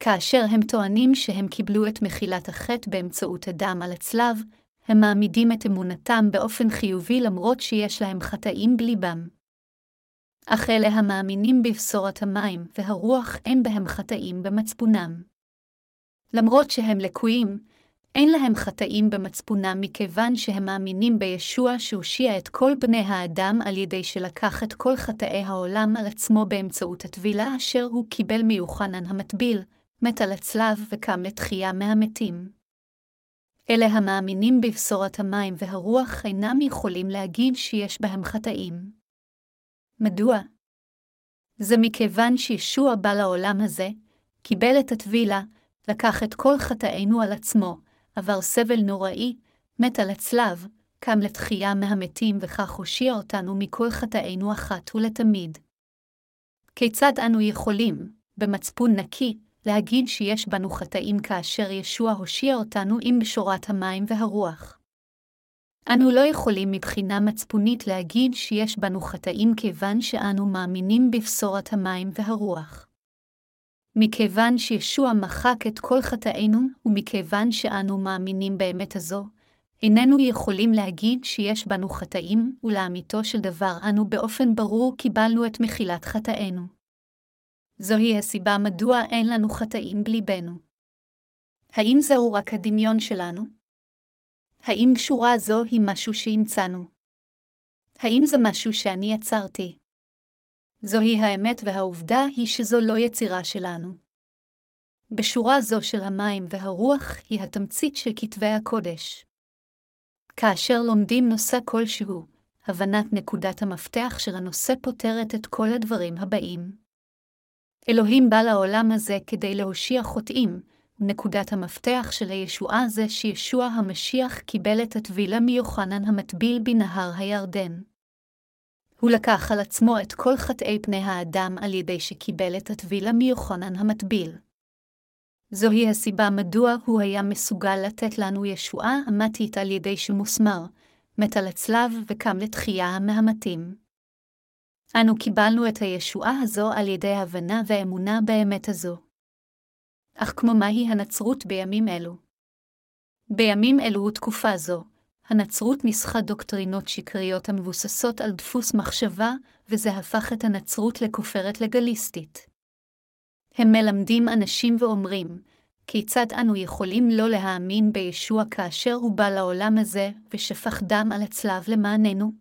כאשר הם טוענים שהם קיבלו את מחילת החטא באמצעות הדם על הצלב, הם מעמידים את אמונתם באופן חיובי למרות שיש להם חטאים בליבם. אך אלה המאמינים בבשורת המים והרוח אין בהם חטאים במצפונם. למרות שהם לקויים, אין להם חטאים במצפונם מכיוון שהם מאמינים בישוע שהושיע את כל בני האדם על ידי שלקח את כל חטאי העולם על עצמו באמצעות הטבילה אשר הוא קיבל מיוחנן המטביל, מת על הצלב וקם לתחייה מהמתים. אלה המאמינים בבשורת המים והרוח אינם יכולים להגיד שיש בהם חטאים. מדוע? זה מכיוון שישוע בא לעולם הזה, קיבל את הטבילה, לקח את כל חטאינו על עצמו, עבר סבל נוראי, מת על הצלב, קם לתחייה מהמתים וכך הושיע אותנו מכל חטאינו אחת ולתמיד. כיצד אנו יכולים, במצפון נקי, להגיד שיש בנו חטאים כאשר ישוע הושיע אותנו עם בשורת המים והרוח? אנו לא יכולים מבחינה מצפונית להגיד שיש בנו חטאים כיוון שאנו מאמינים בבשורת המים והרוח. מכיוון שישוע מחק את כל חטאינו, ומכיוון שאנו מאמינים באמת הזו, איננו יכולים להגיד שיש בנו חטאים, ולאמיתו של דבר אנו באופן ברור קיבלנו את מחילת חטאינו. זוהי הסיבה מדוע אין לנו חטאים בליבנו. האם זהו רק הדמיון שלנו? האם שורה זו היא משהו שהמצאנו? האם זה משהו שאני יצרתי? זוהי האמת והעובדה היא שזו לא יצירה שלנו. בשורה זו של המים והרוח היא התמצית של כתבי הקודש. כאשר לומדים נושא כלשהו, הבנת נקודת המפתח של הנושא פותרת את כל הדברים הבאים. אלוהים בא לעולם הזה כדי להושיע חוטאים, נקודת המפתח של הישועה זה שישוע המשיח קיבל את הטבילה מיוחנן המטביל בנהר הירדן. הוא לקח על עצמו את כל חטאי פני האדם על ידי שקיבל את הטבילה מיוחנן המטביל. זוהי הסיבה מדוע הוא היה מסוגל לתת לנו ישועה אמתית על ידי שמוסמר, מת על הצלב וקם לתחייה מהמתים. אנו קיבלנו את הישועה הזו על ידי הבנה ואמונה באמת הזו. אך כמו מהי הנצרות בימים אלו? בימים אלו ותקופה זו, הנצרות ניסחה דוקטרינות שקריות המבוססות על דפוס מחשבה, וזה הפך את הנצרות לכופרת לגליסטית. הם מלמדים אנשים ואומרים, כיצד אנו יכולים לא להאמין בישוע כאשר הוא בא לעולם הזה ושפך דם על הצלב למעננו?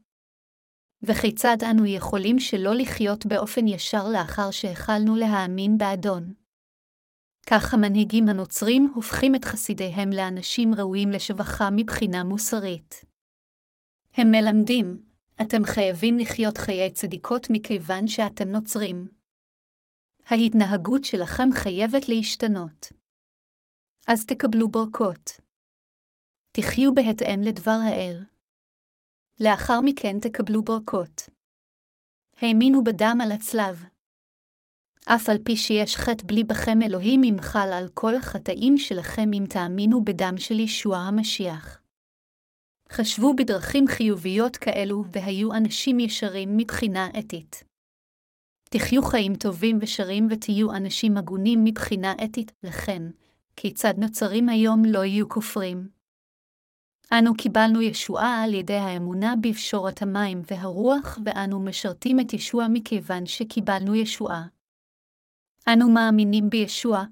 וכיצד אנו יכולים שלא לחיות באופן ישר לאחר שהחלנו להאמין באדון? כך המנהיגים הנוצרים הופכים את חסידיהם לאנשים ראויים לשבחה מבחינה מוסרית. הם מלמדים, אתם חייבים לחיות חיי צדיקות מכיוון שאתם נוצרים. ההתנהגות שלכם חייבת להשתנות. אז תקבלו ברכות. תחיו בהתאם לדבר האל. לאחר מכן תקבלו ברכות. האמינו בדם על הצלב. אף על פי שיש חטא בלי בכם אלוהים ימחל על כל החטאים שלכם אם תאמינו בדם של ישוע המשיח. חשבו בדרכים חיוביות כאלו והיו אנשים ישרים מבחינה אתית. תחיו חיים טובים ושרים ותהיו אנשים הגונים מבחינה אתית, לכן, כיצד נוצרים היום לא יהיו כופרים. אנו קיבלנו ישועה על ידי האמונה בפשורת המים והרוח, ואנו משרתים את ישוע מכיוון שקיבלנו ישועה. אנו מאמינים בישוע,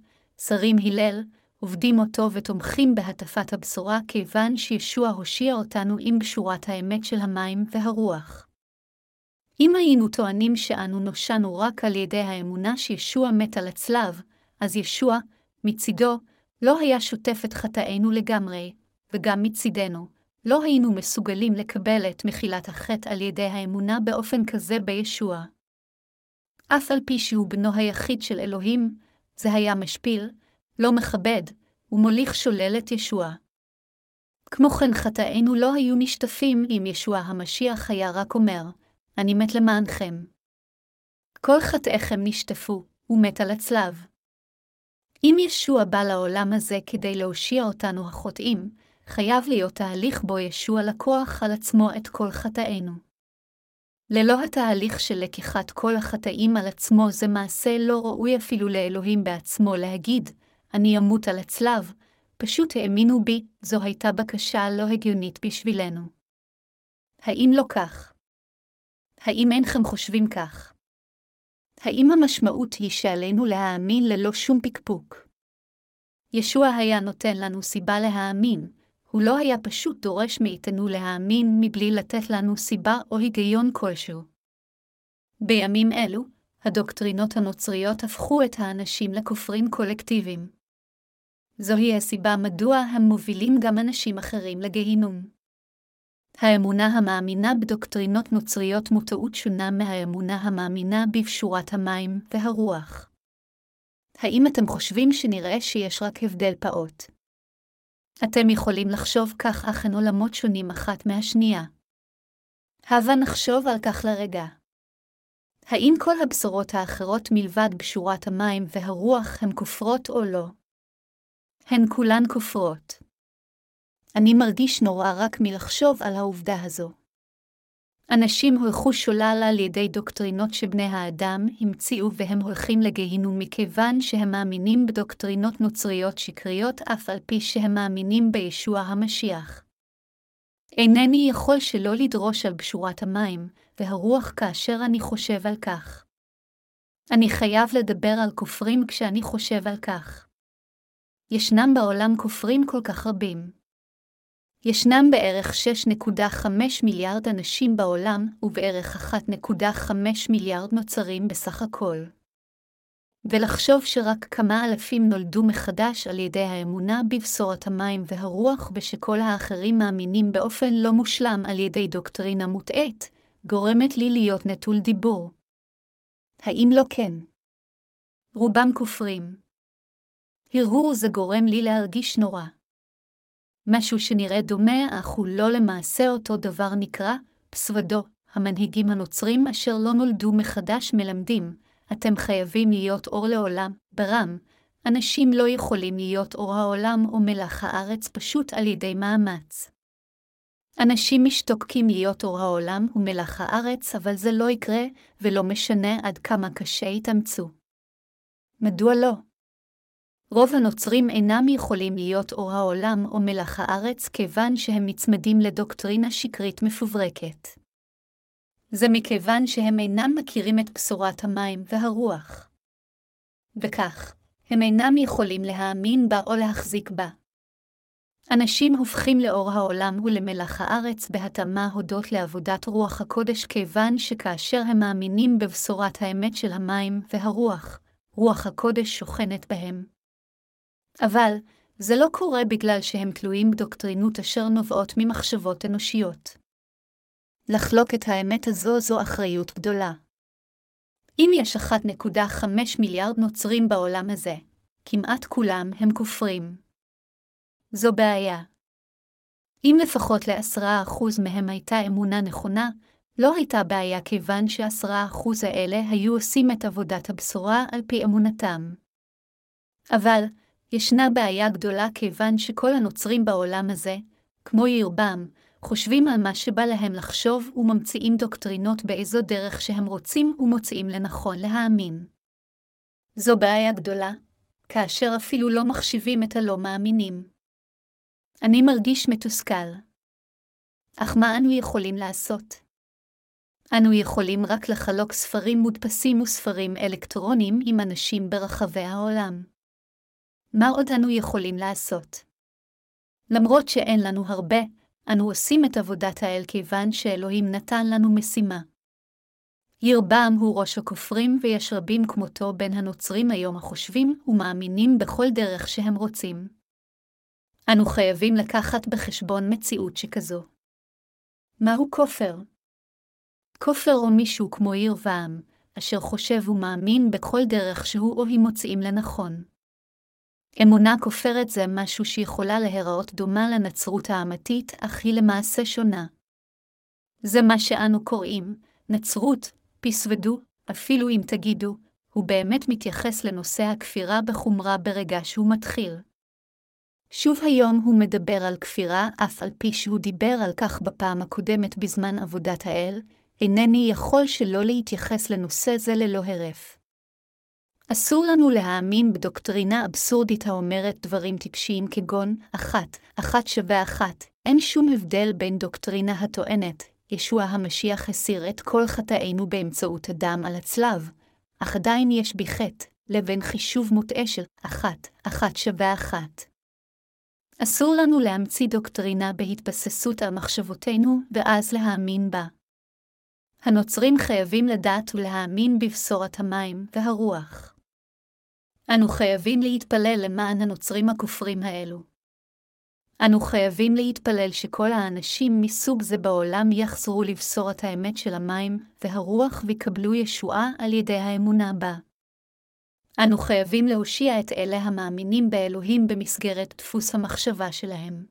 שרים הלל, עובדים אותו ותומכים בהטפת הבשורה כיוון שישוע הושיע אותנו עם בשורת האמת של המים והרוח. אם היינו טוענים שאנו נושענו רק על ידי האמונה שישוע מת על הצלב, אז ישוע, מצידו, לא היה שוטף את חטאינו לגמרי, וגם מצידנו, לא היינו מסוגלים לקבל את מחילת החטא על ידי האמונה באופן כזה בישוע. אף על פי שהוא בנו היחיד של אלוהים, זה היה משפיל, לא מכבד, ומוליך שולל את ישוע. כמו כן חטאינו לא היו נשטפים אם ישוע המשיח היה רק אומר, אני מת למענכם. כל חטאיכם נשטפו, הוא מת על הצלב. אם ישוע בא לעולם הזה כדי להושיע אותנו החוטאים, חייב להיות תהליך בו ישוע לקוח על עצמו את כל חטאינו. ללא התהליך של לקיחת כל החטאים על עצמו זה מעשה לא ראוי אפילו לאלוהים בעצמו להגיד, אני אמות על הצלב, פשוט האמינו בי, זו הייתה בקשה לא הגיונית בשבילנו. האם לא כך? האם אינכם חושבים כך? האם המשמעות היא שעלינו להאמין ללא שום פקפוק? ישוע היה נותן לנו סיבה להאמין, הוא לא היה פשוט דורש מאיתנו להאמין מבלי לתת לנו סיבה או היגיון כלשהו. בימים אלו, הדוקטרינות הנוצריות הפכו את האנשים לכופרים קולקטיביים. זוהי הסיבה מדוע הם מובילים גם אנשים אחרים לגיהינום. האמונה המאמינה בדוקטרינות נוצריות מוטעות שונה מהאמונה המאמינה בפשורת המים והרוח. האם אתם חושבים שנראה שיש רק הבדל פעוט? אתם יכולים לחשוב כך, אך הן עולמות שונים אחת מהשנייה. הבה נחשוב על כך לרגע. האם כל הבשורות האחרות מלבד בשורת המים והרוח הן כופרות או לא? הן כולן כופרות. אני מרגיש נורא רק מלחשוב על העובדה הזו. אנשים הולכו שולל על ידי דוקטרינות שבני האדם המציאו והם הולכים לגיהינום מכיוון שהם מאמינים בדוקטרינות נוצריות שקריות אף על פי שהם מאמינים בישוע המשיח. אינני יכול שלא לדרוש על בשורת המים והרוח כאשר אני חושב על כך. אני חייב לדבר על כופרים כשאני חושב על כך. ישנם בעולם כופרים כל כך רבים. ישנם בערך 6.5 מיליארד אנשים בעולם, ובערך 1.5 מיליארד נוצרים בסך הכל. ולחשוב שרק כמה אלפים נולדו מחדש על ידי האמונה בבשורת המים והרוח ושכל האחרים מאמינים באופן לא מושלם על ידי דוקטרינה מוטעית, גורמת לי להיות נטול דיבור. האם לא כן? רובם כופרים. הרהור זה גורם לי להרגיש נורא. משהו שנראה דומה, אך הוא לא למעשה אותו דבר נקרא פסוודו. המנהיגים הנוצרים אשר לא נולדו מחדש מלמדים, אתם חייבים להיות אור לעולם, ברם, אנשים לא יכולים להיות אור העולם או מלח הארץ פשוט על ידי מאמץ. אנשים משתוקקים להיות אור העולם ומלח הארץ, אבל זה לא יקרה, ולא משנה עד כמה קשה יתאמצו. מדוע לא? רוב הנוצרים אינם יכולים להיות אור העולם או מלח הארץ כיוון שהם מצמדים לדוקטרינה שקרית מפוברקת. זה מכיוון שהם אינם מכירים את בשורת המים והרוח. וכך, הם אינם יכולים להאמין בה או להחזיק בה. אנשים הופכים לאור העולם ולמלח הארץ בהתאמה הודות לעבודת רוח הקודש כיוון שכאשר הם מאמינים בבשורת האמת של המים והרוח, רוח הקודש שוכנת בהם. אבל, זה לא קורה בגלל שהם תלויים בדוקטרינות אשר נובעות ממחשבות אנושיות. לחלוק את האמת הזו זו אחריות גדולה. אם יש 1.5 מיליארד נוצרים בעולם הזה, כמעט כולם הם כופרים. זו בעיה. אם לפחות לעשרה אחוז מהם הייתה אמונה נכונה, לא הייתה בעיה כיוון שעשרה אחוז האלה היו עושים את עבודת הבשורה על פי אמונתם. אבל, ישנה בעיה גדולה כיוון שכל הנוצרים בעולם הזה, כמו ירבם, חושבים על מה שבא להם לחשוב וממציאים דוקטרינות באיזו דרך שהם רוצים ומוצאים לנכון להאמין. זו בעיה גדולה, כאשר אפילו לא מחשיבים את הלא מאמינים. אני מרגיש מתוסכל. אך מה אנו יכולים לעשות? אנו יכולים רק לחלוק ספרים מודפסים וספרים אלקטרוניים עם אנשים ברחבי העולם. מה עוד אנו יכולים לעשות? למרות שאין לנו הרבה, אנו עושים את עבודת האל כיוון שאלוהים נתן לנו משימה. ירבעם הוא ראש הכופרים, ויש רבים כמותו בין הנוצרים היום החושבים ומאמינים בכל דרך שהם רוצים. אנו חייבים לקחת בחשבון מציאות שכזו. מהו כופר? כופר או מישהו כמו ירבעם, אשר חושב ומאמין בכל דרך שהוא או היא מוצאים לנכון. אמונה כופרת זה משהו שיכולה להיראות דומה לנצרות האמתית, אך היא למעשה שונה. זה מה שאנו קוראים נצרות, פסוודו, אפילו אם תגידו, הוא באמת מתייחס לנושא הכפירה בחומרה ברגע שהוא מתחיל. שוב היום הוא מדבר על כפירה, אף על פי שהוא דיבר על כך בפעם הקודמת בזמן עבודת האל, אינני יכול שלא להתייחס לנושא זה ללא הרף. אסור לנו להאמין בדוקטרינה אבסורדית האומרת דברים טיפשיים כגון אחת, אחת שווה אחת. אין שום הבדל בין דוקטרינה הטוענת, ישוע המשיח הסיר את כל חטאינו באמצעות הדם על הצלב, אך עדיין יש בי חטא, לבין חישוב מוטעה של אחת, אחת שווה אחת. אסור לנו להמציא דוקטרינה בהתבססות על מחשבותינו, ואז להאמין בה. הנוצרים חייבים לדעת ולהאמין בבשורת המים והרוח. אנו חייבים להתפלל למען הנוצרים הכופרים האלו. אנו חייבים להתפלל שכל האנשים מסוג זה בעולם יחזרו לבשורת האמת של המים והרוח ויקבלו ישועה על ידי האמונה בה. אנו חייבים להושיע את אלה המאמינים באלוהים במסגרת דפוס המחשבה שלהם.